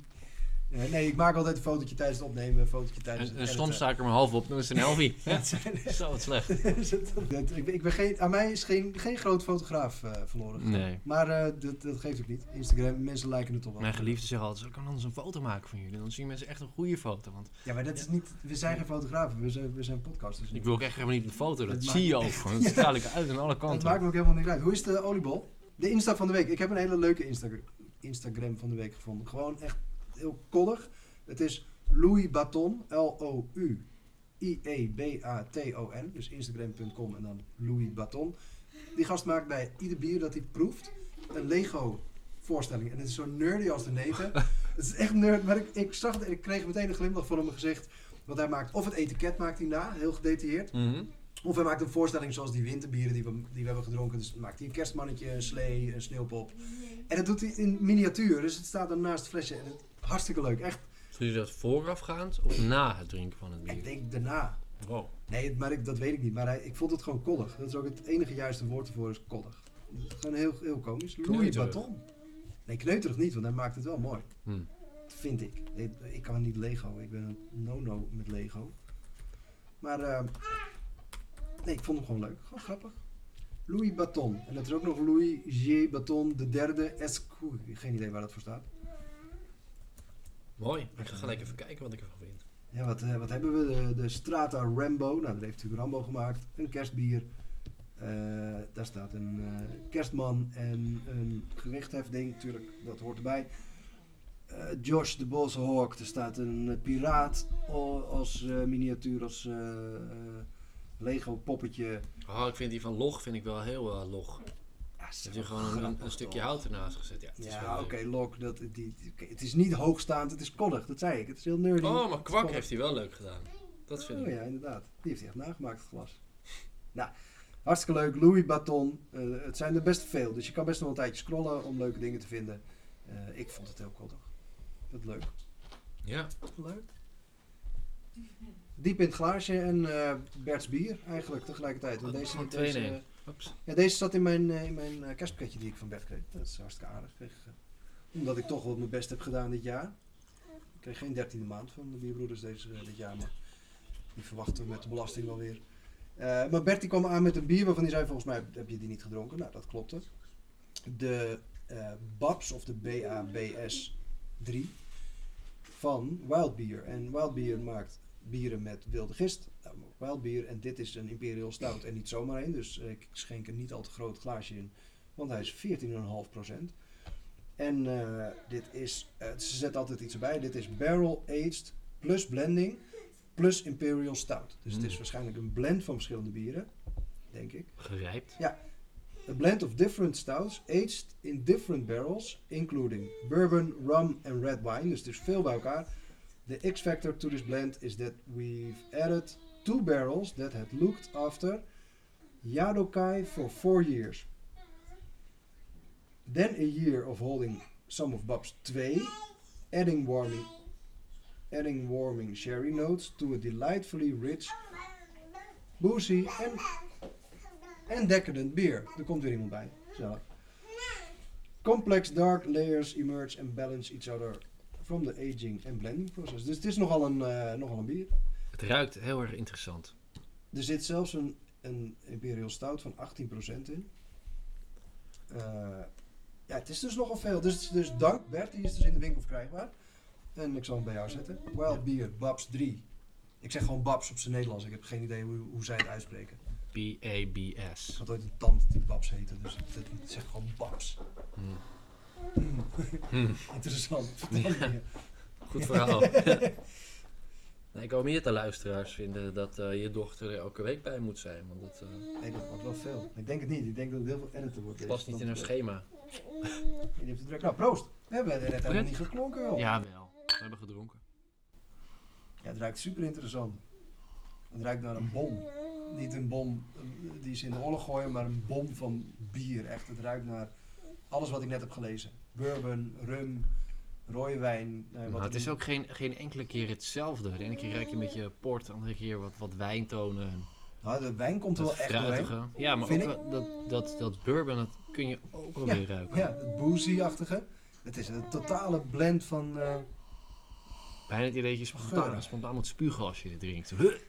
S1: Eh, nee, ik maak altijd een fotootje tijdens het opnemen, een fotootje tijdens
S2: En,
S1: het
S2: en soms sta ik er maar half op, dan is het een.
S1: Ja,
S2: Ja,
S1: het zijn-
S2: zo wat slecht.
S1: Dat- ik, ik ben geen, aan mij is geen, geen groot fotograaf eh verloren.
S2: Nee.
S1: Maar eh, dat, dat geeft ook niet. Instagram, mensen lijken het toch wel.
S2: Mijn geliefde zegt altijd, ik kan anders een foto maken van jullie. Dan zien mensen echt een goede foto. Want
S1: Ja, maar dat is niet, we zijn geen fotografen, we zijn, we zijn podcasters.
S2: ik wil ook echt helemaal niet een foto. Dat zie je ook gewoon. Dat straal ik uit aan alle
S1: Dat
S2: kanten.
S1: maakt me ook helemaal niet uit. Hoe is de oliebol? De Insta van de week. Ik heb een hele leuke Insta Instagram van de week gevonden. Gewoon echt heel koddig. Het is Louis Baton. L-O-U-I-E-B-A-T-O-N. Dus Instagram.com en dan Louis Baton. Die gast maakt bij ieder bier dat hij proeft een Lego voorstelling. En het is zo nerdy als de neten. het is echt nerd. Maar ik, ik zag het en ik kreeg meteen een glimlach van hem gezicht. Want hij maakt, of het etiket maakt hij na, heel gedetailleerd.
S2: Mhm.
S1: Of hij maakt een voorstelling zoals die winterbieren die we, die we hebben gedronken. Dus maakt hij een kerstmannetje, een slee, een sneeuwpop. En dat doet hij in miniatuur. Dus het staat dan naast het flesje. En het, hartstikke leuk. Echt,
S2: Doe je dat voorafgaand of na het drinken van het
S1: ik
S2: bier?
S1: denk daarna.
S2: Wow.
S1: Nee, maar ik, dat weet ik niet. Maar hij, ik vond het gewoon koddig. Dat is ook het enige juiste woord ervoor, is koddig. Gewoon heel, heel komisch. Louis. Baton. Nee, kneuterig niet, want hij maakt het wel mooi.
S2: Hm.
S1: Vind ik. Ik, ik kan niet Lego. Ik ben een no-no met Lego. Maar eh, nee, ik vond hem gewoon leuk. Gewoon grappig. Louis Baton. En dat is ook nog Louis J. Baton de derde Escu. Geen idee waar dat voor staat.
S2: Mooi. Ik ga gelijk even kijken wat ik ervan vind.
S1: Ja, wat, eh, wat hebben we? De, de Strata Rambo. Nou, dat heeft natuurlijk Rambo gemaakt. Een kerstbier. Eh, daar staat een eh, kerstman en een gewichthefding. Natuurlijk, dat hoort erbij. Josh de Boshawk. Er staat een piraat als miniatuur, als Lego poppetje.
S2: Oh, ik vind die van log vind ik wel heel log. Heb je gewoon een, stukje hout ernaast gezet? Ja,
S1: Ja, oké. Lok. Dat, die, het is niet hoogstaand, het is koddig. Dat zei ik. Het is heel nerdy.
S2: Oh, maar kwak heeft hij wel leuk gedaan. Dat vind
S1: Oh
S2: ik.
S1: ja, inderdaad. Die heeft hij echt nagemaakt, het glas. nou, hartstikke leuk. Louis Baton. Eh, het zijn er best veel, dus je kan best nog een tijdje scrollen om leuke dingen te vinden. Eh, ik vond het heel koddig. Dat leuk.
S2: Ja.
S1: Leuk. Diep in het glaasje en Bert's bier eigenlijk tegelijkertijd. Want deze,
S2: twee
S1: ja, deze zat in mijn, eh, in mijn eh, kerstpakketje die ik van Bert kreeg. Dat is hartstikke aardig. Eh, omdat ik toch wel mijn best heb gedaan dit jaar. Ik kreeg geen dertiende maand van de bierbroeders deze, dit jaar, maar die verwachten we met de belasting wel weer. Maar Bert die kwam aan met een bier waarvan hij zei, volgens mij heb je die niet gedronken. Nou, dat klopte. De Babs of de BABS 3 van Wild Beer. En Wild Beer maakt bieren met wilde gist. Nou, Wild Beer en dit is een Imperial Stout en niet zomaar één. Dus eh, ik schenk er niet al te groot glaasje in, want hij is 14,5%. En eh, dit is, eh, ze zetten altijd iets erbij. Dit is barrel aged plus blending plus Imperial Stout. Dus het is
S2: Mm.
S1: waarschijnlijk een blend van verschillende bieren, denk ik.
S2: Gerijpt.
S1: A blend of different stouts aged in different barrels, including bourbon, rum and red wine. Dus dus veel bij elkaar. The X factor to this blend is that we've added two barrels that had looked after Yadokai for four years. Then a year of holding some of Babs 2, adding warming, adding warming sherry notes to a delightfully rich, boozy and en decadent beer. Er komt weer iemand bij. Zelf. Complex dark layers emerge and balance each other from the aging and blending process. Dus het is nogal een, eh, nogal een bier.
S2: Het ruikt heel erg interessant.
S1: Er zit zelfs een, een Imperial Stout van 18% in. Eh, ja, het is dus nogal veel. Dus, dus dank Bert, die is dus in de winkel verkrijgbaar. En ik zal hem bij jou zetten. Wild Beer, Babs 3. Ik zeg gewoon Babs op zijn Nederlands. Ik heb geen idee hoe, hoe zij het uitspreken. Ik
S2: B-A-B-S.
S1: had ooit een tante die Babs heette, dus ik, ik zeg gewoon Babs.
S2: Hmm. Hmm.
S1: Interessant.
S2: Ja. Goed verhaal. nee, ik hoop meer de luisteraars vinden dat eh, je dochter er elke week bij moet zijn. Want het eh,
S1: Nee, dat wordt wel veel. Ik denk het niet. Ik denk dat het heel veel editen wordt.
S2: past niet in haar schema.
S1: Je hebt het druk. Nou, proost. We hebben het net helemaal niet geklonken, joh.
S2: Ja, wel. We hebben gedronken.
S1: Ja, het ruikt super interessant. Het ruikt naar een bom. Niet een bom eh, die ze in de oorlog gooien, maar een bom van bier. Echt, het ruikt naar alles wat ik net heb gelezen. Bourbon, rum, rode wijn. eh,
S2: Maar het is ook geen, geen enkele keer hetzelfde. De ene keer ruik je een beetje port, de andere keer wat, wat wijntonen. en
S1: Nou, de wijn komt er
S2: Dat
S1: wel echt doorheen.
S2: Ja, maar ook wel dat, dat, dat bourbon, dat kun je ook wel
S1: Ja,
S2: weer ruiken.
S1: Ja, het boozy-achtige. Het is een totale blend van... eh,
S2: Bijna het idee dat je spontaan, spontaan moet spugen als je dit drinkt.
S1: Eigenlijk,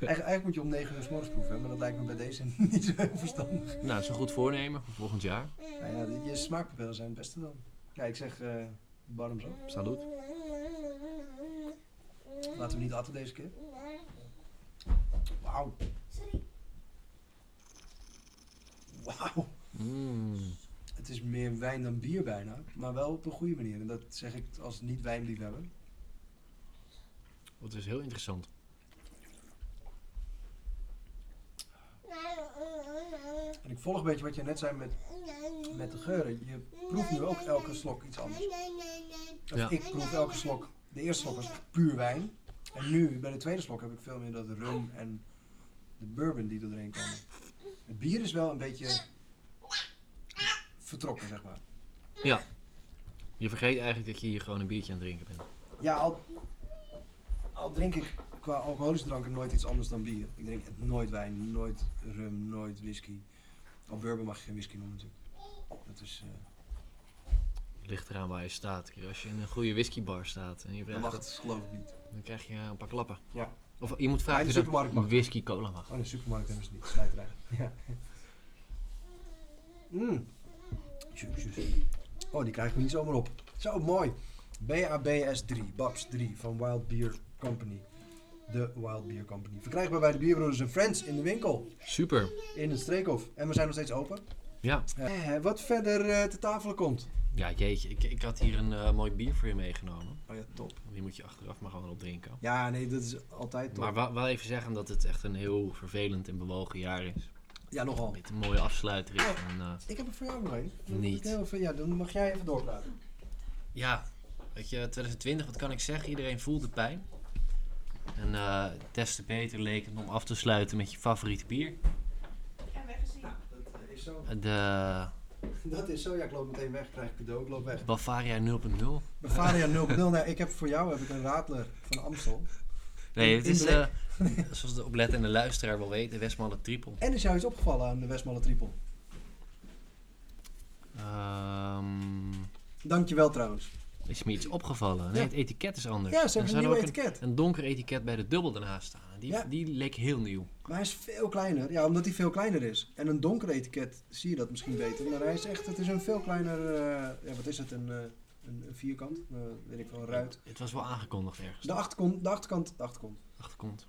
S1: eigenlijk moet je om 9 uur 's morgens proeven, maar dat lijkt me bij deze niet zo heel verstandig.
S2: Nou, dat is een goed voornemen voor volgend jaar.
S1: Nou ja, je smaakpapillen zijn het beste dan. Ja, ik zeg eh bottoms up.
S2: Salut.
S1: Laten we niet atten deze keer. Wauw. Wauw.
S2: Mm.
S1: Het is meer wijn dan bier bijna, maar wel op een goede manier. En dat zeg ik als niet-wijnliefhebber.
S2: Dat is heel interessant.
S1: En ik volg een beetje wat je net zei met, met de geuren. Je proeft nu ook elke slok iets anders.
S2: Ja.
S1: ik proef elke slok. De eerste slok was puur wijn. En nu, bij de tweede slok, heb ik veel meer dat rum en de bourbon die er doorheen komen. Het bier is wel een beetje vertrokken, zeg maar.
S2: Je vergeet eigenlijk dat je hier gewoon een biertje aan het drinken bent.
S1: Ja, al, al drink ik qua alcoholische dranken nooit iets anders dan bier. Ik drink nooit wijn, nooit rum, nooit whisky. Al bourbon mag je geen whisky noemen natuurlijk. Dat is, eh
S2: Ligt eraan waar je staat. Als je in een goede whiskybar staat en je vraagt
S1: mag
S2: dat,
S1: het geloof ik niet.
S2: dan krijg je een paar klappen.
S1: Ja.
S2: Of je moet
S1: Ja,
S2: vragen of
S1: het.
S2: whisky cola mag.
S1: Oh, in de supermarkt hebben ze het niet. Slijterij. Ja. Mm. Jezus. Oh, die krijg ik niet zomaar op. Zo, mooi. BABS 3, Babs 3 van Wild Beer Company. De Wild Beer Company. Verkrijgbaar bij de Bierbroeders en Friends in de winkel.
S2: Super.
S1: In het Streekhof. En we zijn nog steeds open.
S2: Ja.
S1: Eh, wat verder eh, te tafel komt.
S2: Ja, jeetje. Ik, ik had hier een eh, mooi bier voor je meegenomen.
S1: Oh ja, top.
S2: Die moet je achteraf maar gewoon opdrinken.
S1: Ja, nee, dat is altijd top.
S2: Maar wel, wel even zeggen dat het echt een heel vervelend en bewogen jaar is.
S1: ja, nogal.
S2: Met een mooie afsluiter is. En, eh,
S1: Ik heb er voor jou nog een.
S2: Niet.
S1: Heel veel- Ja, dan mag jij even doorpraten.
S2: ja, weet je, 2020, wat kan ik zeggen? Iedereen voelt de pijn. En eh, des te beter leek het om af te sluiten met je favoriete bier.
S1: Dat eh, is zo.
S2: De
S1: Dat is zo. Ja, ik loop meteen weg. Krijg ik cadeau. Ik loop weg.
S2: Bavaria 0.0.
S1: Bavaria 0.0. Nou, ik heb voor jou heb ik een Radler van Amstel.
S2: Nee, het is, eh, zoals de oplettende luisteraar wel weet, de Westmalle Triple.
S1: En is jou iets opgevallen aan de Westmalle Triple?
S2: Ehm,
S1: Dankjewel trouwens.
S2: Is me iets opgevallen? Nee, het etiket is anders.
S1: Ja, ze hebben een nieuw etiket.
S2: Een, een donker etiket bij de dubbel ernaast staan. Die,
S1: Ja.
S2: die leek heel nieuw.
S1: Maar hij is veel kleiner. Ja, omdat hij veel kleiner is. En een donker etiket zie je dat misschien beter. Maar hij is echt, het is een veel kleiner, eh, ja wat is het, een, eh, een, een vierkant, eh, weet ik wel, een ruit.
S2: Het was wel aangekondigd ergens.
S1: De achterkant, de achterkant, de achterkant.
S2: Achterkont.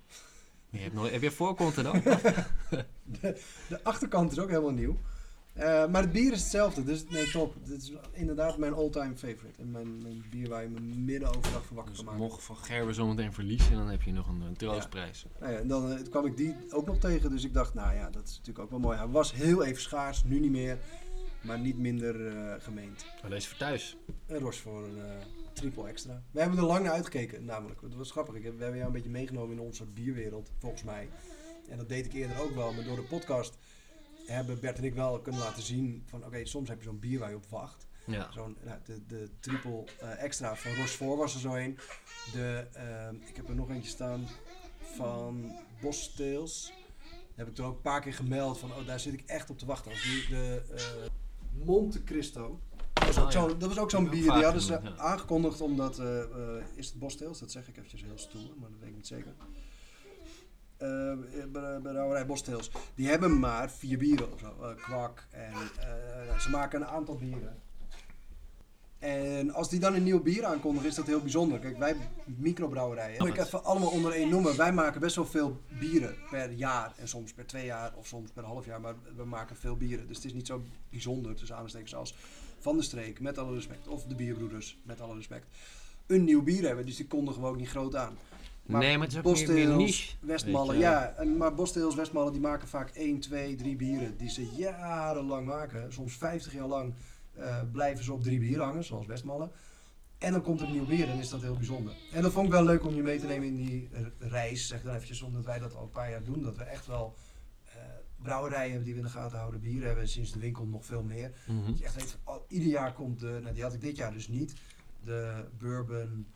S2: Je hebt nooit, heb je voorkonten dan?
S1: De achterkant is ook helemaal nieuw. Eh, maar het bier is hetzelfde, dus nee, top. Dit is inderdaad mijn all-time favorite. En mijn, mijn bier waar je me midden overdag voor wakker
S2: Dus
S1: kan maken.
S2: mocht Van Gerben zometeen verliezen, dan heb je nog een, een troostprijs.
S1: Nou ja, en dan eh, kwam ik die ook nog tegen, dus ik dacht, nou ja, dat is natuurlijk ook wel mooi. Hij was heel even schaars, nu niet meer, maar niet minder eh, gemeend.
S2: Maar deze voor thuis.
S1: Een ros voor een triple extra. We hebben er lang naar uitgekeken, namelijk. Het was grappig. Ik heb, we hebben jou een beetje meegenomen in onze bierwereld, volgens mij. En dat deed ik eerder ook wel, maar door de podcast hebben Bert en ik wel kunnen laten zien van, oké, soms heb je zo'n bier waar je op wacht.
S2: Ja.
S1: Zo'n, nou, de, de triple eh, extra van Rochefort was er zo een. De, ehm, ik heb er nog eentje staan van Bosteels. Heb ik toen ook een paar keer gemeld van, oh, daar zit ik echt op te wachten. Als die, de eh, Monte Cristo. Dat was,
S2: Oh,
S1: ook
S2: ja.
S1: zo'n- dat was ook zo'n bier. Die hadden ze
S2: ja.
S1: aangekondigd omdat, eh, eh, is het Bosteels? Dat zeg ik eventjes heel stoer, maar dat weet ik niet zeker. Eh, bij- brouwerij Bosteels, die hebben maar vier bieren of zo. eh, kwak en eh, ze maken een aantal bieren. En als die dan een nieuw bier aankondigen, is dat heel bijzonder. Kijk, wij microbrouwerijen, wil ik even allemaal onder één noemen. Wij maken best wel veel bieren per jaar. En soms per twee jaar of soms per half jaar. Maar we maken veel bieren. Dus het is niet zo bijzonder tussen aanstekens als Van de Streek, met alle respect. Of de Bierbroeders, met alle respect. Een nieuw bier hebben, dus die kondigen we ook niet groot aan. Maar
S2: nee, maar het is ook meer, meer
S1: Bosteels,
S2: niche.
S1: Westmallen, ja. En, maar Bosteels, Westmallen, die maken vaak 1, 2, 3 bieren die ze jarenlang maken. Soms 50 jaar lang eh, blijven ze op drie bieren hangen, zoals Westmallen. En dan komt er een nieuw bier en is dat heel bijzonder. En dat vond ik wel leuk om je mee te nemen in die reis, zeg dan eventjes, omdat wij dat al een paar jaar doen. Dat we echt wel eh, brouwerijen hebben die we in de gaten houden, bieren hebben. Sinds de winkel nog veel meer.
S2: Mhm.
S1: Dat je echt weet, oh, ieder jaar komt de, nou die had ik dit jaar dus niet, de bourbon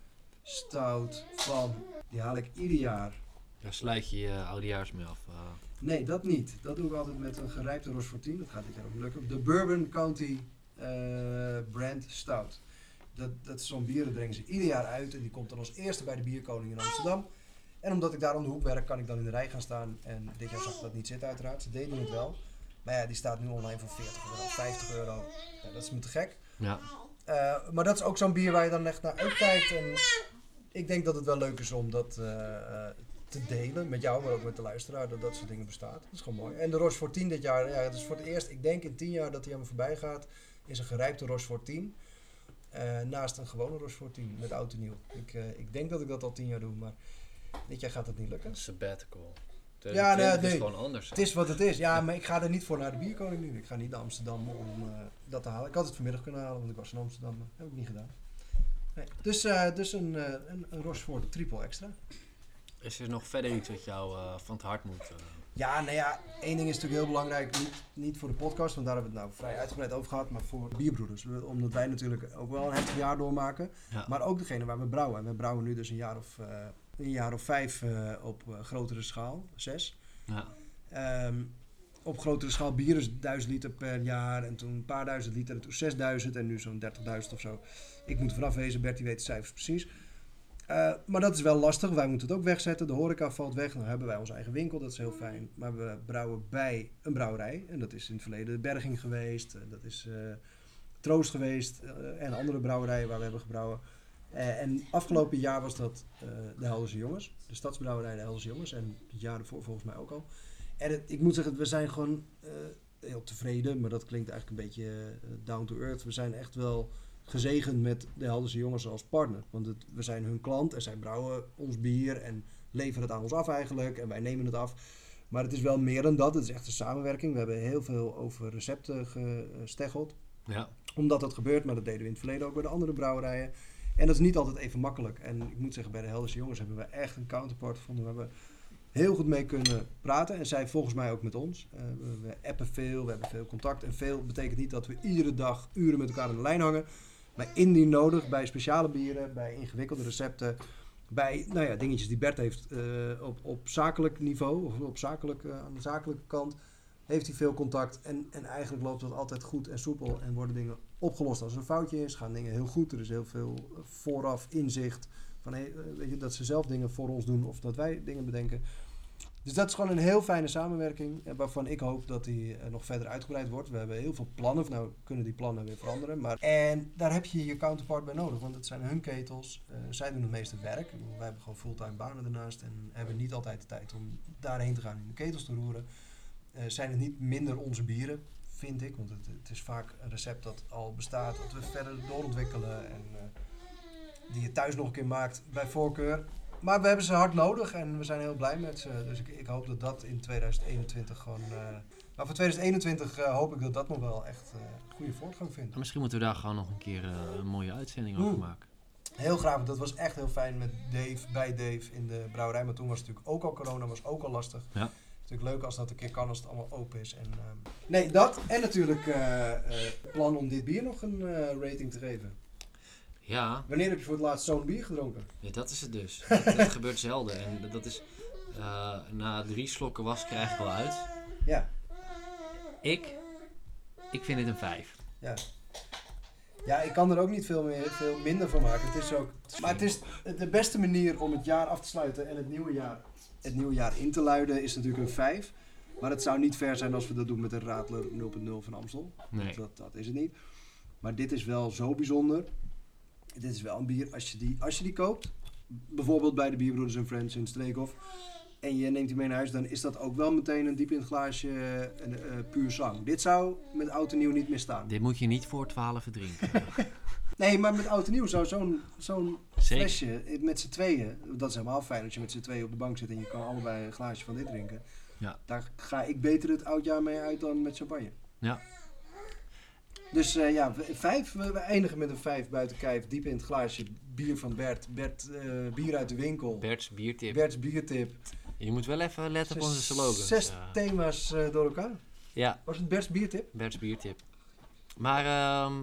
S1: stout van, die haal ik ieder jaar.
S2: Daar sluit je je oudejaarsmee af. eh.
S1: Nee, dat niet. Dat doe ik altijd met een gerijpte Rochefortine. Dat gaat dit jaar ook lukken. De Bourbon County eh, Brand Stout. Dat, dat is zo'n bier, dat brengen ze ieder jaar uit. En die komt dan als eerste bij de Bierkoning in Amsterdam. En omdat ik daar om de hoek werk, kan ik dan in de rij gaan staan. En dit jaar zag ik dat niet zitten uiteraard. Ze deden het wel. Maar ja, die staat nu online voor 40 euro, 50 euro. Ja, dat is me te gek.
S2: ja.
S1: Eh, maar dat is ook zo'n bier waar je dan echt naar uitkijkt. En ik denk dat het wel leuk is om dat eh, eh, te delen met jou, maar ook met de luisteraar, dat dat soort dingen bestaat. Dat is gewoon mooi. En de Rochefort 10 dit jaar, ja, het is voor het eerst, ik denk in 10 jaar dat hij aan me voorbij gaat, is een gerijpte Rochefort 10. eh, naast een gewone Rochefort 10 met oud en nieuw. Ik, ik denk dat ik dat al 10 jaar doe, maar dit jaar gaat dat niet lukken.
S2: Sabbatical.
S1: Ja, nee,
S2: 2020
S1: nee.
S2: is gewoon anders.
S1: Het is wat het is. Ja, maar ik ga er niet voor naar de Bierkoning nu. Ik ga niet naar Amsterdam om dat te halen. Ik had het vanmiddag kunnen halen, want ik was in Amsterdam. Maar heb ik niet gedaan. Nee. Dus, eh, dus een, eh, een, een triple extra.
S2: Is er nog verder iets wat jou eh, van het hart moet?
S1: Ja, nou ja, één ding is natuurlijk heel belangrijk. Niet, niet voor de podcast, want daar hebben we het nou vrij uitgebreid over gehad. Maar voor bierbroeders. Omdat wij natuurlijk ook wel een heftig jaar doormaken.
S2: Ja.
S1: Maar ook degene waar we brouwen. En we brouwen nu dus een jaar of, een jaar of vijf op grotere schaal. Zes.
S2: ja.
S1: Ehm, op grotere schaal bier is 1000 liter per jaar. En toen een paar duizend liter. En toen 6000 en nu zo'n 30.000 of zo. Ik moet vanaf wezen, Bertie weet de cijfers precies. Eh, maar dat is wel lastig. Wij moeten het ook wegzetten. De horeca valt weg. Dan hebben wij onze eigen winkel. Dat is heel fijn. Maar we brouwen bij een brouwerij. En dat is in het verleden de Berging geweest. eh, dat is eh, Troost geweest. en andere brouwerijen waar we hebben gebrouwen. En afgelopen jaar was dat de Helderse Jongens. De stadsbrouwerij de Helderse Jongens. En het jaar ervoor volgens mij ook al. En het- ik moet zeggen, we zijn gewoon eh, heel tevreden. Maar dat klinkt eigenlijk een beetje eh, down to earth. We zijn echt wel gezegend met de Helderse Jongens als partner. Want het, we zijn hun klant en zij brouwen ons bier en leveren het aan ons af eigenlijk. En wij nemen het af. Maar het is wel meer dan dat. Het is echt een samenwerking. We hebben heel veel over recepten gesteggeld
S2: ja.
S1: omdat dat gebeurt, maar dat deden we in het verleden ook bij de andere brouwerijen. En dat is niet altijd even makkelijk. En ik moet zeggen, bij de Helderse Jongens hebben we echt een counterpart gevonden we heel goed mee kunnen praten. En zij volgens mij ook met ons. Eh, we, appen veel, we hebben veel contact. En veel betekent niet dat we iedere dag uren met elkaar aan de lijn hangen. Maar indien nodig, bij speciale bieren, bij ingewikkelde recepten, bij nou ja, dingetjes die Bert heeft eh, op, op zakelijk niveau, of op zakelijk, eh, aan de zakelijke kant, heeft hij veel contact. En, en eigenlijk loopt dat altijd goed en soepel en worden dingen opgelost. Als er een foutje is, gaan dingen heel goed. Er is heel veel vooraf inzicht. Van, weet je, dat ze zelf dingen voor ons doen of dat wij dingen bedenken. Dus dat is gewoon een heel fijne samenwerking. eh, Waarvan ik hoop dat die eh, nog verder uitgebreid wordt. We hebben heel veel plannen. Nou kunnen die plannen weer veranderen. Maar, en daar heb je je counterpart bij nodig. Want het zijn hun ketels. eh, zij doen het meeste werk. Wij hebben gewoon fulltime banen ernaast. En hebben niet altijd de tijd om daarheen te gaan in de ketels te roeren. Zijn het niet minder onze bieren, vind ik. Want het, het is vaak een recept dat al bestaat. Dat we verder doorontwikkelen. En die je thuis nog een keer maakt bij voorkeur. Maar we hebben ze hard nodig en we zijn heel blij met ze. Dus ik, ik hoop dat dat in 2021 gewoon... eh maar voor 2021 eh, hoop ik dat dat nog wel echt eh, goede voortgang vindt.
S2: En Misschien moeten we daar gewoon nog een keer een mooie uitzending over maken.
S1: Heel graag, want dat was echt heel fijn met Dave, bij Dave in de brouwerij. Maar toen was het natuurlijk ook al corona, was ook al lastig.
S2: Ja.
S1: Het is natuurlijk leuk als dat een keer kan, als het allemaal open is. En, ehm, nee, dat. En natuurlijk eh, plan om dit bier nog een rating te geven.
S2: Ja,
S1: Wanneer heb je voor het laatst zo'n bier gedronken?
S2: ja, dat is het dus. dat, dat gebeurt zelden. En dat- is... eh, na drie slokken was krijg ik wel uit.
S1: Ja.
S2: Ik... Ik vind dit een 5.
S1: Ja. Ja, ik kan er ook niet veel, meer, veel minder van maken. Het is ook, maar het is de beste manier om het jaar af te sluiten en het nieuwe jaar het nieuwe jaar in te luiden is natuurlijk een 5. Maar het zou niet ver zijn als we dat doen met een Radler 0.0 van Amstel.
S2: Nee.
S1: Dat, dat is het niet. Maar dit is wel zo bijzonder. Dit is wel een bier, als je die, als je die koopt, bijvoorbeeld bij de Bierbroeders en Friends in Streekhof, en je neemt die mee naar huis, dan is dat ook wel meteen een diep in het glaasje een, eh, puur zang. Dit zou met oud en nieuw niet meer staan.
S2: Dit moet je niet voor 12 drinken.
S1: Nee, maar met oud en nieuw zou zo'n zo'n flesje eh, met z'n tweeën, dat is helemaal fijn als je met z'n tweeën op de bank zit en je kan allebei een glaasje van dit drinken.
S2: Ja.
S1: Daar ga ik beter het oudjaar mee uit dan met champagne.
S2: Ja.
S1: Dus eh, ja, vijf. We we eindigen met een vijf buiten kijf, diep in het glaasje. Bier van Bert. Bert, eh, bier uit de winkel.
S2: Bert's biertip.
S1: Bert's biertip.
S2: Je moet wel even letten op onze slogans.
S1: Zes
S2: Ja.
S1: thema's eh, door elkaar.
S2: Ja,
S1: Was het Bert's biertip?
S2: Bert's biertip. Maar ehm,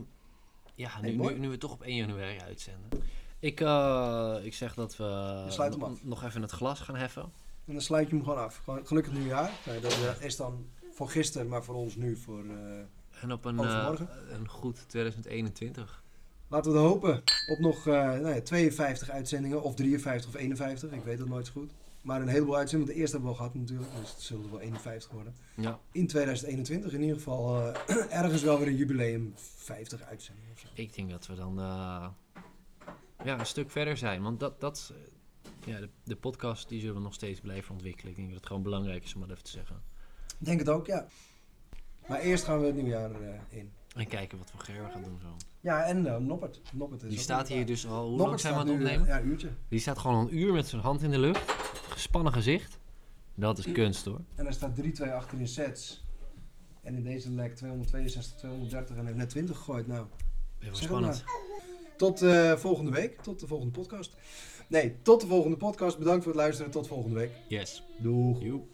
S2: ja, nu, nu, nu we toch op 1 januari uitzenden. Ik, eh, ik zeg dat we
S1: Je sluit hem
S2: nog-
S1: af.
S2: nog even het glas gaan heffen.
S1: En dan sluit je hem gewoon af. Gelukkig nieuwjaar. Nee, dat eh, is dan voor gisteren, maar voor ons nu voor...
S2: En op een, eh, een goed 2021.
S1: laten we het hopen op nog eh, nou ja, 52 uitzendingen. Of 53 of 51. Ik weet het nooit zo goed. Maar een heleboel uitzendingen. De eerste hebben we al gehad natuurlijk. Dus het zullen er wel 51 worden.
S2: Ja,
S1: In 2021 in ieder geval eh, ergens wel weer een jubileum. 50 uitzendingen of zo.
S2: ik denk dat we dan ja, een stuk verder zijn. Want dat, dat ja, de, de podcast die zullen we nog steeds blijven ontwikkelen. Ik denk dat het gewoon belangrijk is om dat even te zeggen.
S1: Ik denk het ook, ja. Maar eerst gaan we het nieuwjaar eh, in.
S2: En kijken wat we Gerber gaan doen zo.
S1: Ja, en eh, Noppert. Noppert is
S2: Die staat hier dus al... Hoe lang zijn we aan het opnemen?
S1: eh, Ja, een uurtje.
S2: Die staat gewoon al een uur met zijn hand in de lucht. Gespannen gezicht. Dat is kunst hoor.
S1: En er staat 3-2 achter in sets. En in deze lek 262, 230 en heeft net 20 gegooid. Nou, Zeg
S2: spannend.
S1: tot eh, volgende week. Tot de volgende podcast. Nee, tot de volgende podcast. Bedankt voor het luisteren. Tot volgende week.
S2: Yes.
S1: Doeg.
S2: Joep.